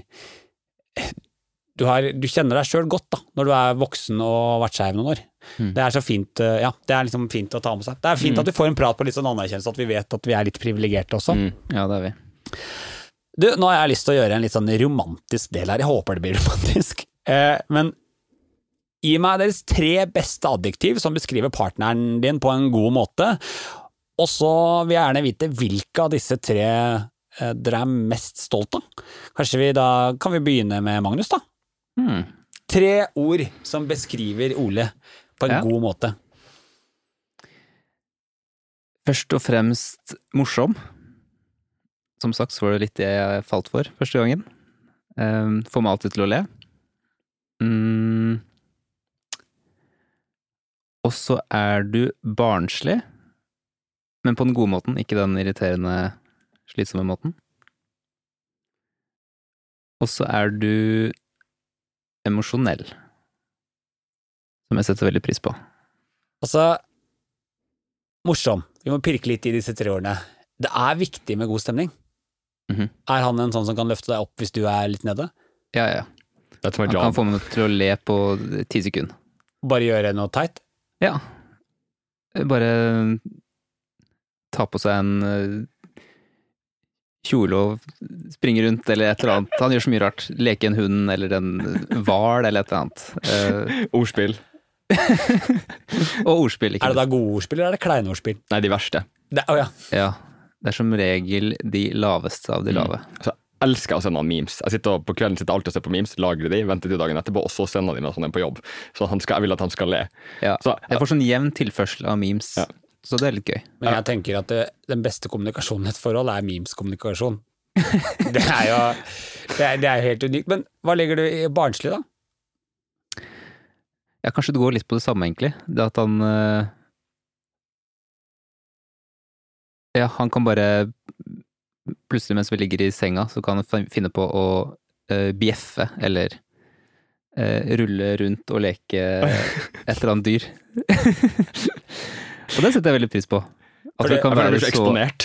A: du, har, du kjenner deg sjøl godt da, når du er voksen og har vært skeiv noen år. Det er så fint eh, ja, det er liksom fint å ta med seg. Det er fint at vi får en prat på litt sånn anerkjennelse, at vi vet at vi er litt privilegerte også.
C: Ja, det er vi.
A: Du, nå har jeg lyst til å gjøre en litt sånn romantisk del her, jeg håper det blir romantisk. Eh, men gi meg deres tre beste adjektiv som beskriver partneren din på en god måte, og så vil jeg gjerne vite hvilke av disse tre eh, dere er mest stolt av. Kanskje vi da kan vi begynne med Magnus, da?
C: Hmm.
A: Tre ord som beskriver Ole på en
C: Ja.
A: god måte.
C: Først og fremst morsom. Som sagt så var det litt det jeg falt for første gangen. Um, får meg alltid til å le. Mm. Og så er du barnslig, men på den gode måten, ikke den irriterende, slitsomme måten. Og så er du emosjonell, som jeg setter veldig pris på.
A: Altså, morsom. Vi må pirke litt i disse tre årene. Det er viktig med god stemning.
C: Mhm.
A: Er han en sånn som kan løfte deg opp hvis du er litt nede?
C: Ja, ja. Han kan få meg til å le på ti sekunder.
A: Bare gjøre noe teit?
C: Ja. Bare ta på seg en eh, kjole og springe rundt eller et eller annet. Han gjør så mye rart. Leke en hund eller en hval eller et eller annet. Eh,
B: Ordspill.
C: og ordspill, ikke
A: Er det da gode ordspill, eller er det kleine ordspill?
B: Nei, de verste.
A: Det, oh, ja.
C: Ja. Det er som regel de laveste av de lave.
B: Mm. jeg elsker å sende han memes. Jeg sitter og, På kvelden sitter jeg alltid og ser på memes, lagrer de, venter til dagen etterpå, og så sender de meg sånn en på jobb. Så han skal, jeg vil at han skal le.
C: Ja.
B: Så,
C: Jeg får sånn jevn tilførsel av memes,
B: Ja.
C: så det er litt gøy.
A: Men jeg tenker at det, den beste kommunikasjonen i et forhold er memes-kommunikasjon. det er jo det er, det er helt unikt. Men hva legger du i barnslig, da?
C: Ja, kanskje det går litt på det samme, egentlig. Det at han eh, Ja, han kan bare Plutselig mens vi ligger i senga, så kan han finne på å uh, bjeffe eller uh, rulle rundt og leke et eller annet dyr. og det setter jeg veldig pris på. At
A: Fordi,
C: det
A: det-
C: kan
B: jeg føler
C: være
B: meg så
C: så
B: eksponert.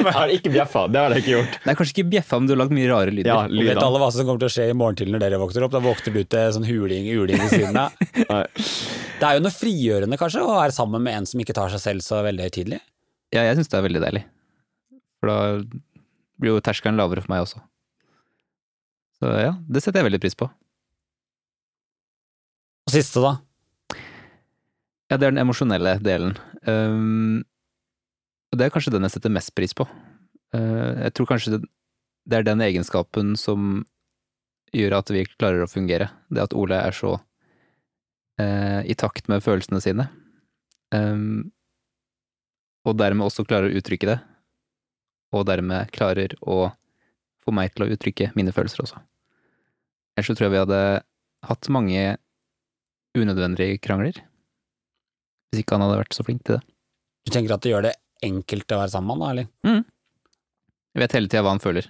B: Jeg har ikke bjeffa, det har jeg ikke gjort.
C: Nei, kanskje ikke bjeffa, men du har lagd mye rare lyder.
B: Ja,
A: lyder. vet alle hva som kommer til å skje i morgen til når dere våkner opp? Da våkner du til sånn huling, uling ved siden av. Det er jo noe frigjørende, kanskje, å være sammen med en som ikke tar seg selv så veldig høytidelig.
C: Ja, jeg syns det er veldig deilig. For da blir jo terskelen lavere for meg også. Så ja, det setter jeg veldig pris på.
A: Og siste, da?
C: Ja, det er den emosjonelle delen. Um, og det er kanskje den jeg setter mest pris på. Uh, jeg tror kanskje det, det er den egenskapen som gjør at vi klarer å fungere. Det at Ole er så uh, i takt med følelsene sine. Um, og dermed også klarer å uttrykke det. Og dermed klarer å få meg til å uttrykke mine følelser også. Ellers så tror jeg vi hadde hatt mange unødvendige krangler. Hvis ikke han hadde vært så flink til det.
A: Du tenker at det gjør det enkelt å være sammen med han, da, eller?
C: Jeg vet hele tida hva han føler.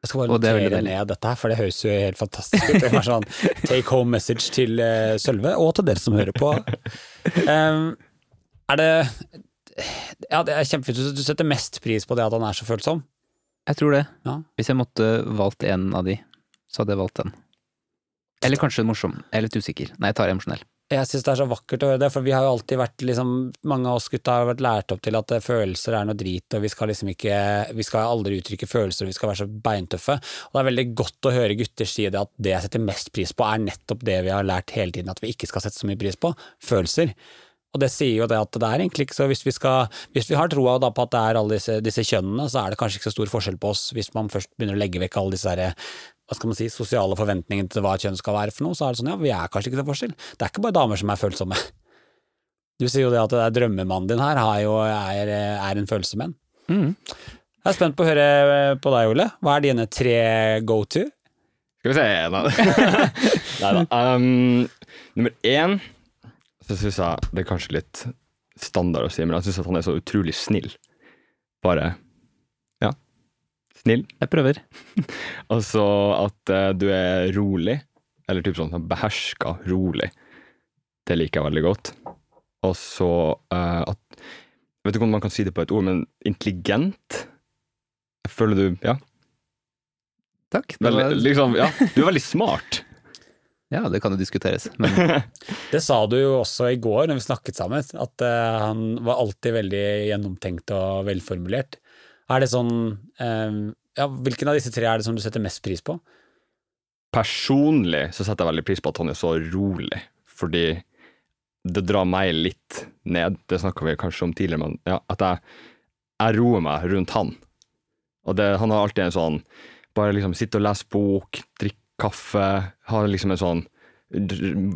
A: Jeg skal bare
C: notere det er
A: ned dette her, for det høres jo helt fantastisk ut. Det var sånn take home message til eh, Sølve, og til dere som hører på. Um, er det Ja, det er kjempefint. Du- Du setter mest pris på det at han er så følsom?
C: Jeg tror det.
A: Ja.
C: Hvis jeg måtte valgt en av de, så hadde jeg valgt den. Eller kanskje morsom. Jeg er litt usikker. Nei, jeg tar emosjonell.
A: Jeg syns det er så vakkert å høre det, for vi har jo alltid vært liksom Mange av oss gutta har vært lært opp til at eh, følelser er noe drit, og vi skal liksom ikke Vi skal aldri uttrykke følelser, og vi skal være så beintøffe. Og det er veldig godt å høre gutter si det at det jeg setter mest pris på, er nettopp det vi har lært hele tiden at vi ikke skal sette så mye pris på. Følelser. Og det sier jo det at det er egentlig ikke så Hvis vi, skal, hvis vi har troa da på at det er alle disse, disse kjønnene, så er det kanskje ikke så stor forskjell på oss hvis man først begynner å legge vekk alle disse der, hva skal man si, sosiale forventningene til hva et kjønn skal være for noe, så er det sånn ja, vi er kanskje ikke så forskjell. Det er ikke bare damer som er følsomme. Du sier jo det at det er drømmemannen din her har jo, er, er en følelsesmenn.
C: Mm.
A: Jeg er spent på å høre på deg, Ole. Hva er dine tre go to?
B: Skal vi se Nei da. Um, nummer én så syns jeg det er kanskje litt standard å si, men jeg syns han er så utrolig snill. Bare ja, snill.
C: Jeg prøver.
B: Og så at uh, du er rolig, eller typ sånn beherska rolig. Det liker jeg veldig godt. Og så uh, at Jeg vet ikke om man kan si det på et ord, men intelligent. Jeg føler du Ja,
C: Takk. Det
B: veldig, liksom, ja du er veldig smart.
C: Ja, det kan jo diskuteres. Men
A: Det sa du jo også i går når vi snakket sammen, at uh, han var alltid veldig gjennomtenkt og velformulert. Er det sånn uh, ja, Hvilken av disse tre er det som du setter mest pris på?
B: Personlig så setter jeg veldig pris på at han er så rolig, fordi det drar meg litt ned. Det snakka vi kanskje om tidligere, men ja, at jeg, jeg roer meg rundt han. Og det, han har alltid en sånn Bare liksom sitte og lese bok, drikke kaffe, har liksom en sånn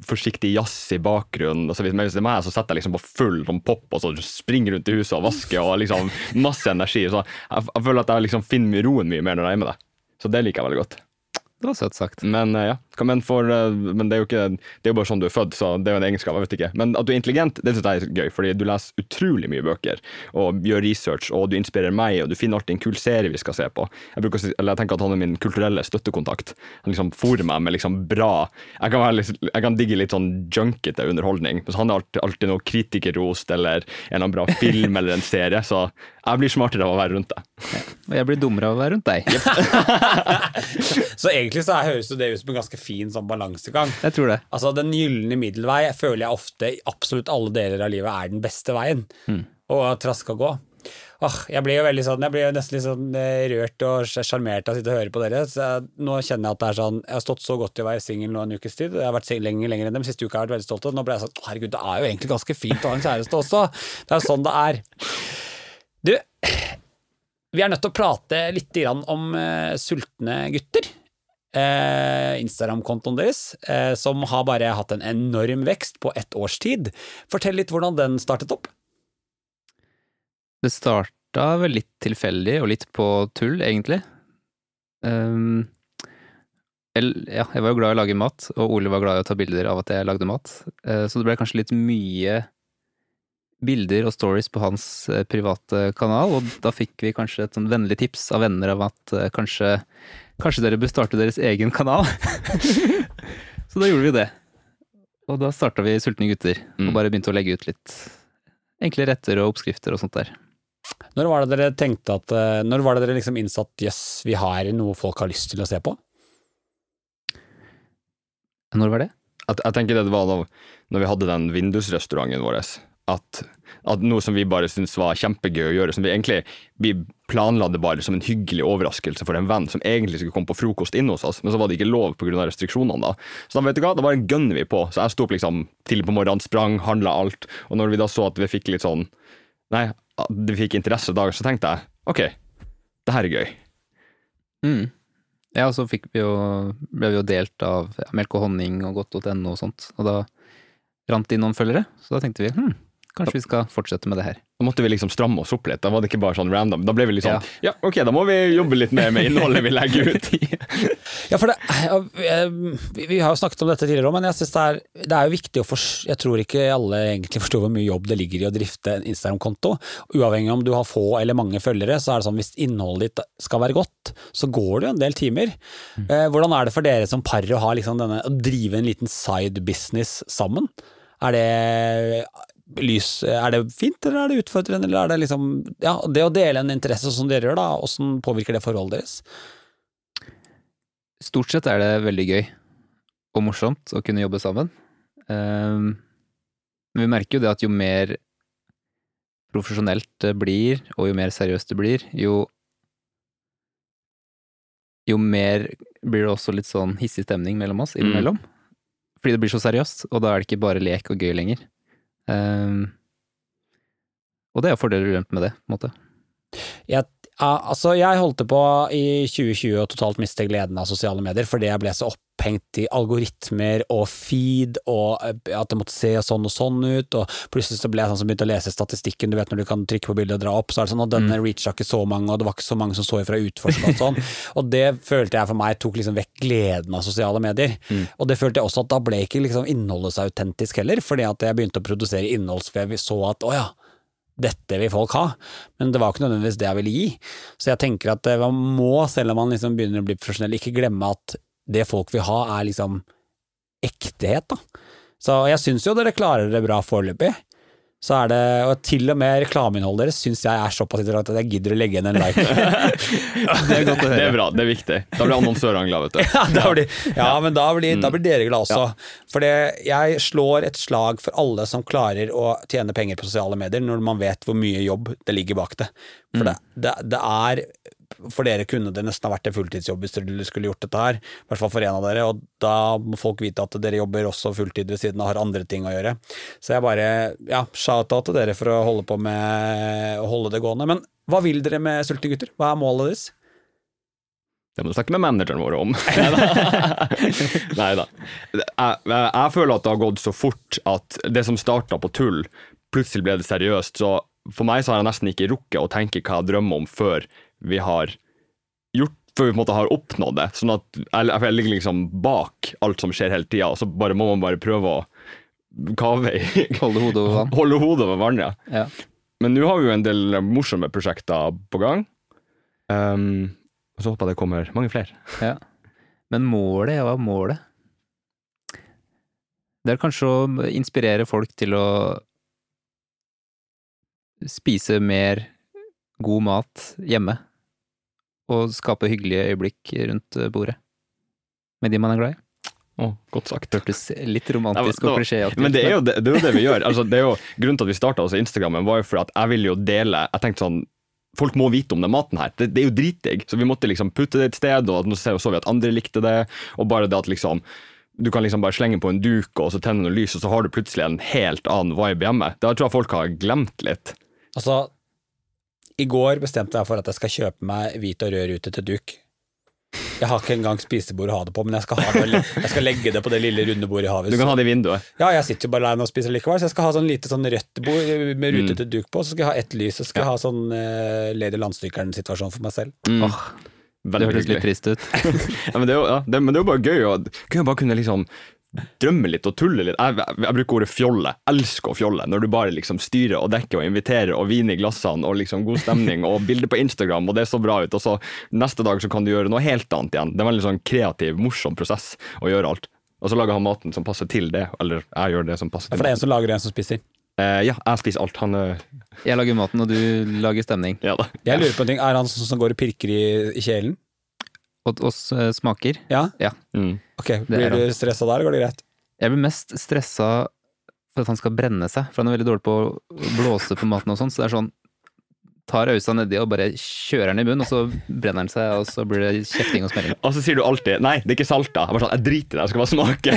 B: forsiktig jazz i bakgrunnen. Og så hvis det er meg, så setter jeg liksom på full sånn pop og så springer rundt i huset og vasker og liksom masse energi. Så jeg, jeg føler at jeg liksom finner roen mye mer når jeg er med deg. Så det liker jeg veldig godt.
C: Det var søtt sagt.
B: Men eh, ja, men, for, eh, men det er ikke Det er jo bare sånn du er født, så det er jo en egenskap. jeg vet ikke. Men at du er intelligent, det synes jeg er gøy, fordi du leser utrolig mye bøker og gjør research, og du inspirerer meg, og du finner alltid en kul serie vi skal se på. Jeg bruker eller jeg tenker at han er min kulturelle støttekontakt. Han liksom fôrer meg med liksom bra Jeg kan, være jeg kan digge litt sånn junkete underholdning, mens han er alltid, alltid noe kritikerrost eller en eller annen bra film eller en serie, så jeg blir smartere av å være rundt deg.
C: Og jeg blir dummere av å være rundt deg.
A: Så egentlig så er- høres det ut som en ganske fin sånn balansegang.
C: Jeg tror det.
A: Altså Den gylne middelvei føler jeg ofte i absolutt alle deler av livet er den beste veien å traske og gå. Åh, jeg blir jo veldig sånn, jeg blir jo nesten litt sånn eh, rørt og sjarmert av å sitte og høre på dere. Så jeg, nå kjenner jeg at det er sånn Jeg har stått så godt i å være singel nå en ukes tid. Jeg har vært lenger, lenger enn dem. Siste uka har jeg vært veldig stolt av. Nå ble jeg sånn herregud, det er jo egentlig ganske fint å ha en kjæreste også. Det er jo sånn det er. Du, vi er nødt til å prate litt om eh, sultne gutter. Eh, Instagram-kontoen deres, eh, som har bare hatt en enorm vekst på ett års tid. Fortell litt hvordan den startet opp.
C: Det starta vel litt tilfeldig og litt på tull, egentlig. Um, ja, jeg var jo glad i å lage mat, og Ole var glad i å ta bilder av at jeg lagde mat. Så det ble kanskje litt mye bilder og stories på hans eh, private kanal, og da fikk vi kanskje et sånn vennlig tips av venner av at eh, kanskje, kanskje dere bør starte deres egen kanal. så da gjorde vi det. Og da starta vi Sultne gutter,
B: Mm.
C: og bare begynte å legge ut litt enkle retter og oppskrifter og sånt der.
A: Når var det dere tenkte at eh, Når var det dere liksom innsatt jøss, yes, vi har noe folk har lyst til å se på?
C: Når var det?
B: Jeg, jeg tenker det var da når vi hadde den vindusrestauranten vår, at, at noe som vi bare syntes var kjempegøy å gjøre, som vi egentlig vi planla det bare som en hyggelig overraskelse for en venn som egentlig skulle komme på frokost inne hos oss, men så var det ikke lov pga. restriksjonene da. Så da vet du hva, da bare gønner vi på. Så jeg sto opp liksom tidlig på morgenen, sprang, handla alt, og når vi da så at vi fikk litt sånn Nei, vi fikk interesse da, så tenkte jeg ok, det her er gøy.
C: Mm. Ja, og så vi jo, ble vi jo delt av Melk og honning og godt.no og sånt, og da rant det inn noen følgere, så da tenkte vi hm, kanskje vi skal fortsette med det her.
B: Da måtte vi liksom stramme oss opp litt. Da var det ikke bare sånn random. Da ble vi litt sånn ja, ok, da må vi jobbe litt mer med innholdet vi legger ut.
A: Ja, for det, eh, vi har jo snakket om dette tidligere òg, men jeg synes det er, det er jo viktig å forstå Jeg tror ikke alle egentlig forstår hvor mye jobb det ligger i å drifte en Instagram-konto. Uavhengig om du har få eller mange følgere, så er det sånn hvis innholdet ditt skal være godt, så går det jo en del timer. Mm. Hvordan er det for dere som par å, liksom denne, å drive en liten side business sammen? Er det lys, er det fint, eller er det utfordrende, eller er det liksom Ja, det å dele en interesse som dere gjør, da, åssen påvirker det forholdet deres?
C: Stort sett er det veldig gøy og morsomt å kunne jobbe sammen. Ehm, Men vi merker jo det at jo mer profesjonelt det blir, og jo mer seriøst det blir, jo jo mer blir det også litt sånn hissig stemning mellom oss innimellom. Fordi det blir så seriøst, og da er det ikke bare lek og gøy lenger. Ehm, og det er fordeler og ulemper med det, på en måte.
A: Jeg, altså jeg holdt på i 2020 og totalt miste gleden av sosiale medier fordi jeg ble så opphengt i algoritmer og feed og eh, at det måtte se sånn og sånn ut, og plutselig så ble jeg sånn som begynte å lese statistikken, du vet når du kan trykke på bildet og dra opp, så er det sånn at denne reacha ikke så mange, og det var ikke så mange som så ifra utforsk og sånn, og det følte jeg for meg tok liksom vekk gleden av sosiale medier, og det følte jeg også at da ble ikke liksom innholdet så autentisk heller, fordi at jeg begynte å produsere innhold for jeg så at å ja, dette vil folk ha, men det var ikke nødvendigvis det jeg ville gi. Så jeg tenker at eh, man må, selv om man liksom begynner å bli profesjonell, ikke glemme at det folk vil ha er liksom ektehet, da. Så jeg syns jo dere klarer dere bra foreløpig. Så er det, og til og med reklameinnholdet deres syns jeg er såpass interessant at jeg gidder å legge inn en like.
C: Det er godt å
B: Det er bra, det er viktig. Da blir annonsørene glad, vet du.
A: ja, da blir, ja, men da blir, da blir dere glad også. For jeg slår et slag for alle som klarer å tjene penger på sosiale medier, når man vet hvor mye jobb det ligger bak det. For det, det, det er For dere kunne det nesten ha vært en fulltidsjobb hvis dere skulle gjort dette her, i hvert fall for en av dere, og da må folk vite at dere jobber også fulltid ved siden av, har andre ting å gjøre. Så jeg bare, ja, shout-out til dere for å holde på med å holde det gående. Men hva vil dere med Sultne gutter? Hva er målet deres?
B: Det må du snakke med manageren vår om. Nei da. Jeg, jeg føler at det har gått så fort at det som starta på tull, plutselig ble det seriøst. Så for meg så har jeg nesten ikke rukket å tenke hva jeg drømmer om før vi har gjort før vi på en måte har oppnådd det. Sånn at jeg, ligger liksom bak alt som skjer hele tida, og så bare må man bare prøve å kave i
C: Holde hodet over vann.
B: Holde hodet over vann, ja.
C: Ja.
B: Men nå har vi jo en del morsomme prosjekter på gang. Um, og så håper jeg det kommer mange flere.
C: Ja. Men målet, hva er målet? Det er kanskje å inspirere folk til å spise mer god mat hjemme. Og skape hyggelige øyeblikk rundt bordet. Med de man er glad i.
B: Å, godt sagt.
C: Hørtes litt romantisk
B: Ja, men-
C: og klisjéaktig
B: Men det er, jo det, det er jo det vi gjør. Altså, det er jo, grunnen til at vi starta også Instagrammen, var jo for at jeg ville jo dele Jeg tenkte sånn Folk må vite om den maten her. Det, det er jo dritdigg. Så vi måtte liksom putte det et sted, og nå så vi at andre likte det. Og bare det at liksom du kan liksom bare slenge på en duk og så tenne noe lys, og så har du plutselig en helt annen vibe hjemme. Det tror jeg folk har glemt litt.
A: Altså, i går bestemte jeg for at jeg skal kjøpe meg hvit og rød rute til duk. Jeg har ikke engang spisebord å ha det på, men jeg skal, ha det, jeg skal legge det på det lille runde bordet i havet.
B: Du kan ha det i vinduet.
A: Ja, jeg sitter jo bare alene og spiser likevel, så jeg skal ha sånn lite sånn rødt bord med rute til duk på, så skal jeg ha ett lys, så skal jeg ha sånn uh, Lady Landstrykeren-situasjon for meg selv.
C: Mm. det
B: Veldig
C: hørtes litt trist ut.
B: Ja, men, det er jo, ja, det, men det er jo bare gøy å gøy å bare kunne liksom drømme litt og tulle litt. Jeg, jeg, jeg bruker ordet fjolle. Elsker å fjolle. Når du bare liksom styrer og dekker og inviterer og vin i glassene og liksom god stemning og bilder på Instagram, og det er så bra ut. Og så neste dag så kan du gjøre noe helt annet igjen. Det er en veldig sånn kreativ, morsom prosess å gjøre alt. Og så lager han maten som passer til det, eller jeg gjør det som passer til
A: For det er en som lager og en som spiser.
B: Uh, ja, jeg spiser alt. Han uh...
C: Jeg lager maten, og du lager stemning.
B: Ja da.
A: Jeg lurer på en ting, er han sånn som går og pirker i, i kjelen?
C: Og og eh, smaker.
A: Ja?
C: Ja.
B: Mm.
A: Ok, blir du stressa der, går det greit?
C: Jeg blir mest stressa for at han skal brenne seg, for han er veldig dårlig på å blåse på maten og sånn, så det er sånn Tar øysa nedi og bare kjører den i munnen, og så brenner den seg, og så blir det kjefting og smelling.
B: Og så sier du alltid 'nei, det er ikke salta'. Jeg, bare sånn, jeg driter i det, jeg skal bare smake.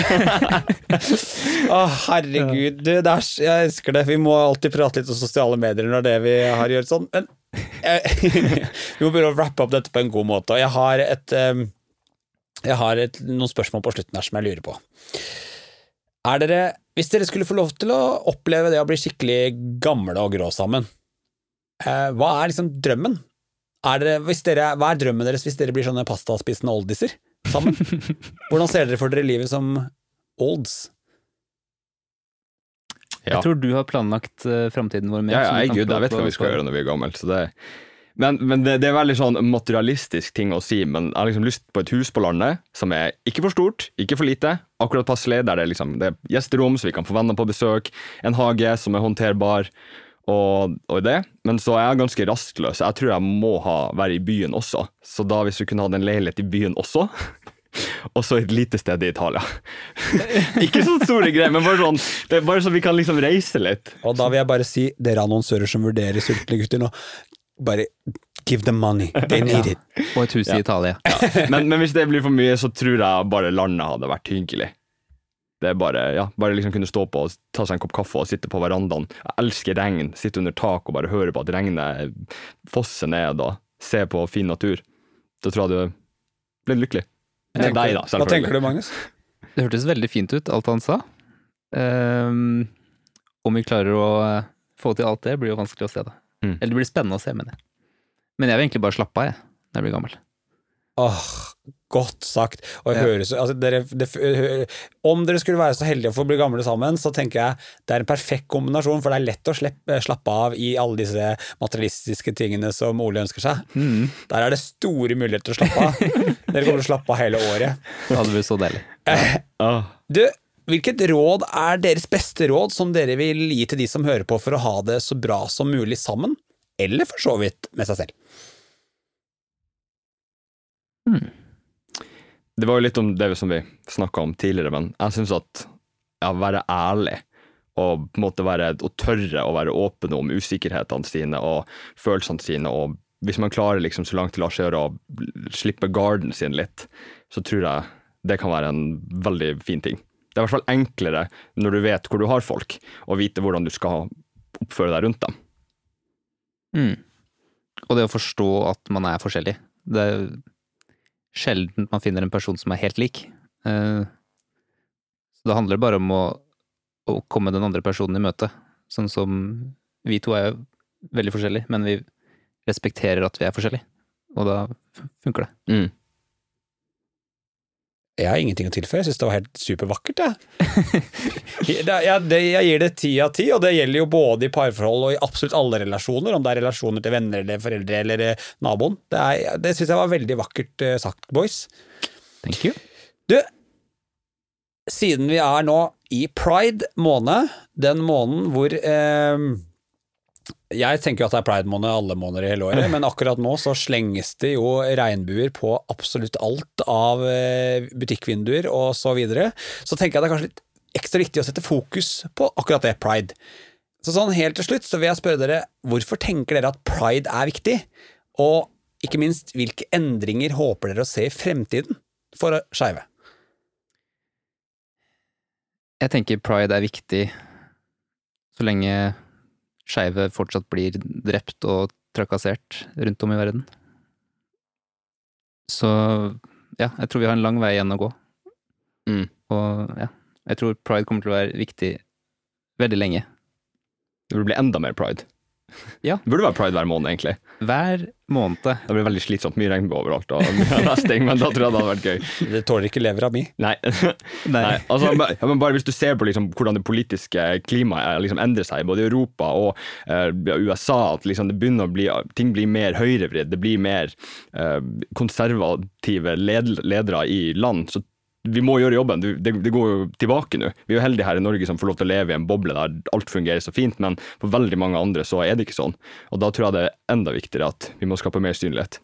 A: Å, herregud. Du, det er, jeg elsker det. Vi må alltid prate litt om sosiale medier når det er det vi har gjort sånn. Men eh, vi må begynne å wrappe opp dette på en god måte. Og jeg har, et, eh, jeg har et, noen spørsmål på slutten her som jeg lurer på. Er dere Hvis dere skulle få lov til å oppleve det å bli skikkelig gamle og grå sammen, eh, hva er liksom drømmen? Er dere, hvis dere, hva er drømmen deres hvis dere blir sånne pastaspisende oldiser sammen? Hvordan ser dere for dere livet som olds?
B: Ja.
C: Jeg tror du har planlagt uh, framtiden vår mer.
B: Ja, ja, jeg, gud, jeg vet hva vi skal gjøre når vi er gamle. Så det, men men det, det er veldig sånn materialistisk ting å si, men jeg har liksom lyst på et hus på landet som er ikke for stort, ikke for lite, akkurat passelig, der det liksom, det er gjesterom, så vi kan få venner på besøk, en hage som er håndterbar, og, og det. Men så er jeg ganske rastløs. Jeg tror jeg må ha, være i byen også. Så da hvis vi kunne hatt en leilighet i byen også og så et lite sted i Italia. ikke så store greier, men bare sånn det er bare så vi kan liksom reise litt.
A: Og da vil jeg bare si, dere annonsører som vurderer sultne gutter nå, bare give them money, they need it.
C: Og et hus i Italia.
B: Men, men hvis det blir for mye, så tror jeg bare landet hadde vært hyggelig. Det er bare, ja, bare liksom kunne stå på og ta seg en kopp kaffe og sitte på verandaen. Jeg elsker regn. Sitte under tak og bare høre på at regnet fosser ned og se på fin natur. Da tror jeg du blir lykkelig. Deg, da,
A: Hva tenker du, Magnus?
C: Det hørtes veldig fint ut, alt han sa. Um, om vi klarer å eh, få til alt det, blir jo vanskelig å se, da.
B: Mm.
C: Eller det blir spennende å se, mener jeg. Men jeg vil egentlig bare slappe av, jeg, når jeg blir gammel.
A: Åh, godt sagt. Og
C: Ja.
A: høres, altså dere, det, om dere skulle være så heldige å få bli gamle sammen, så tenker jeg det er en perfekt kombinasjon, for det er lett å slippe, slappe av i alle disse materialistiske tingene som Ole ønsker seg. Der er det store muligheter til å slappe av. dere kommer til å slappe av hele året.
C: Det hadde blitt så deilig.
B: Ja.
A: Du, hvilket råd er deres beste råd som dere vil gi til de som hører på for å ha det så bra som mulig sammen, eller for så vidt med seg selv?
B: Det var jo litt om det som vi snakka om tidligere, men jeg syns at ja, være ærlig og på en måte være, og tørre å være åpen om usikkerhetene sine og følelsene sine, og hvis man klarer liksom så langt det lar seg gjøre å slippe garden sin litt, så tror jeg det kan være en veldig fin ting. Det er i hvert fall enklere når du vet hvor du har folk, og vite hvordan du skal oppføre deg rundt dem.
C: Mm. Og det å forstå at man er forskjellig. Det er sjelden man finner en person som er helt lik. Eh, Så det handler bare om å, å komme den andre personen i møte. Sånn som vi to er jo veldig forskjellige, men vi respekterer at vi er forskjellige. Og da funker det.
B: Mm.
A: Jeg har ingenting å tilføye, jeg syns det var helt supervakkert, jeg. Det- jeg, jeg gir det ti av ti, og det gjelder jo både i parforhold og i absolutt alle relasjoner, om det er relasjoner til venner eller foreldre eller eh, naboen. Det, er- det syns jeg var veldig vakkert eh, sagt, boys.
C: Thank you.
A: Du, siden vi er nå i pride måned, den måneden hvor eh, Jeg tenker jo at det er pride måned alle måneder i hele året, men akkurat nå så slenges det jo regnbuer på absolutt alt av eh, butikkvinduer og så videre. Så tenker jeg det er kanskje litt ekstra viktig å sette fokus på akkurat det, pride. Så sånn helt til slutt så vil jeg spørre dere, hvorfor tenker dere at pride er viktig? Og ikke minst, hvilke endringer håper dere å se i fremtiden for skeive?
C: Jeg tenker pride er viktig så lenge skeive fortsatt blir drept og trakassert rundt om i verden. Så ja, jeg tror vi har en lang vei igjen å gå.
B: Mm.
C: Og ja, jeg tror pride kommer til å være viktig veldig lenge.
B: Det vil bli enda mer pride.
C: Ja.
B: Det burde være pride hver måned, egentlig.
C: Hver måned.
B: Det blir veldig slitsomt, mye regnbue overalt og mye resting, men da tror jeg det hadde vært gøy.
A: Det tåler ikke levra mi.
B: Nei. Nei, altså, ba- men bare hvis du ser på liksom, hvordan det politiske klimaet liksom, endrer seg, både i Europa og uh, USA, at liksom, det begynner å bli, ting blir mer høyrevridd, det blir mer uh, konservative led, ledere i land. så vi må gjøre jobben. Du- Det, det går jo tilbake nå. Vi er jo heldige her i Norge som får lov til å leve i en boble der alt fungerer så fint, men for veldig mange andre så er det ikke sånn. Og da tror jeg det er enda viktigere at vi må skape mer synlighet.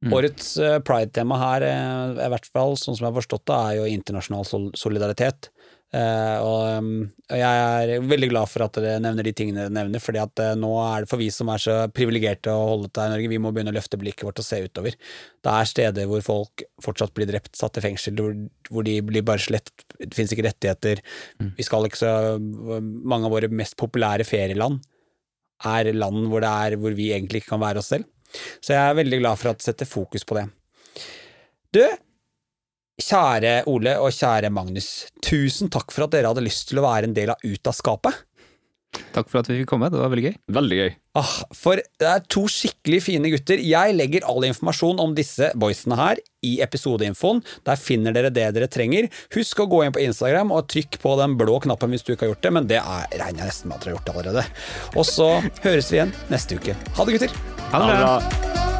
C: Mm.
A: Årets eh, pride-tema her, eh, i hvert fall sånn som jeg har forstått det, er jo internasjonal sol solidaritet. Eh, og um, og jeg er veldig glad for at dere nevner de tingene dere nevner, fordi at eh, nå er det for vi som er så privilegerte å holde til her i Norge, vi må begynne å løfte blikket vårt og se utover. Det er steder hvor folk fortsatt blir drept, satt i fengsel, hvor, hvor de blir bare slett, det finnes ikke rettigheter. Vi skal ikke så Mange av våre mest populære ferieland er land hvor, det er, hvor vi egentlig ikke kan være oss selv. Så jeg er veldig glad for at du setter fokus på det. Du, Kjære Ole og kjære Magnus, tusen takk for at dere hadde lyst til å være en del av Ut av skapet.
C: Takk for at vi fikk komme, det var veldig gøy.
B: Veldig gøy.
A: Ah, for det er to skikkelig fine gutter. Jeg legger all informasjon om disse boysene her i episodeinfoen. Der finner dere det dere trenger. Husk å gå inn på Instagram og trykk på den blå knappen hvis du ikke har gjort det, men det er, regner jeg nesten med at dere har gjort allerede. Og så høres vi igjen neste uke. Ha det, gutter!
C: Ha det bra.